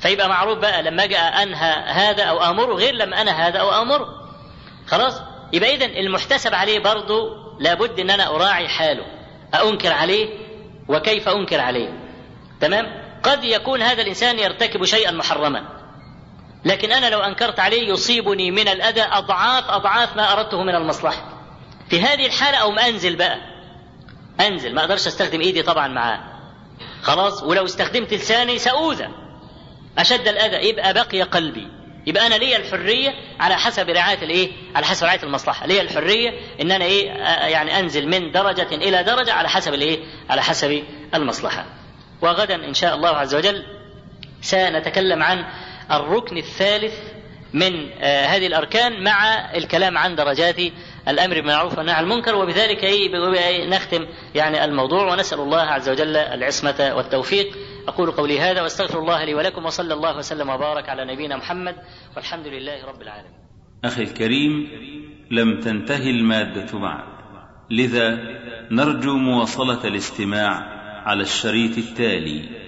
فيبقى معروف بقى لما أجي أنهى هذا أو أمره غير لما أنا هذا أو أمره. خلاص؟ يبقى اذا المحتسب عليه برضه لابد إن أنا أراعي حاله. أنكر عليه؟ وكيف أنكر عليه؟ تمام؟ قد يكون هذا الإنسان يرتكب شيئا محرما. لكن أنا لو أنكرت عليه يصيبني من الأذى أضعاف أضعاف ما أردته من المصلحة. في هذه الحالة أو ما أنزل بقى. أنزل ما أقدرش أستخدم إيدي طبعا معاه خلاص ولو استخدمت لساني سأوذى أشد الأذى يبقى بقي قلبي يبقى أنا ليا الحرية على حسب رعاية الإيه؟ على حسب رعاية المصلحة، ليا الحرية إن أنا إيه؟ يعني أنزل من درجة إلى درجة على حسب الإيه؟ على حسب المصلحة. وغدا إن شاء الله عز وجل سنتكلم عن الركن الثالث من آه هذه الأركان مع الكلام عن درجات الأمر بالمعروف والنهي عن المنكر وبذلك نختم يعني الموضوع ونسأل الله عز وجل العصمة والتوفيق. أقول قولي هذا واستغفر الله لي ولكم وصلى الله وسلم وبارك على نبينا محمد والحمد لله رب العالمين. أخي الكريم لم تنتهي المادة بعد لذا نرجو مواصلة الاستماع على الشريط التالي.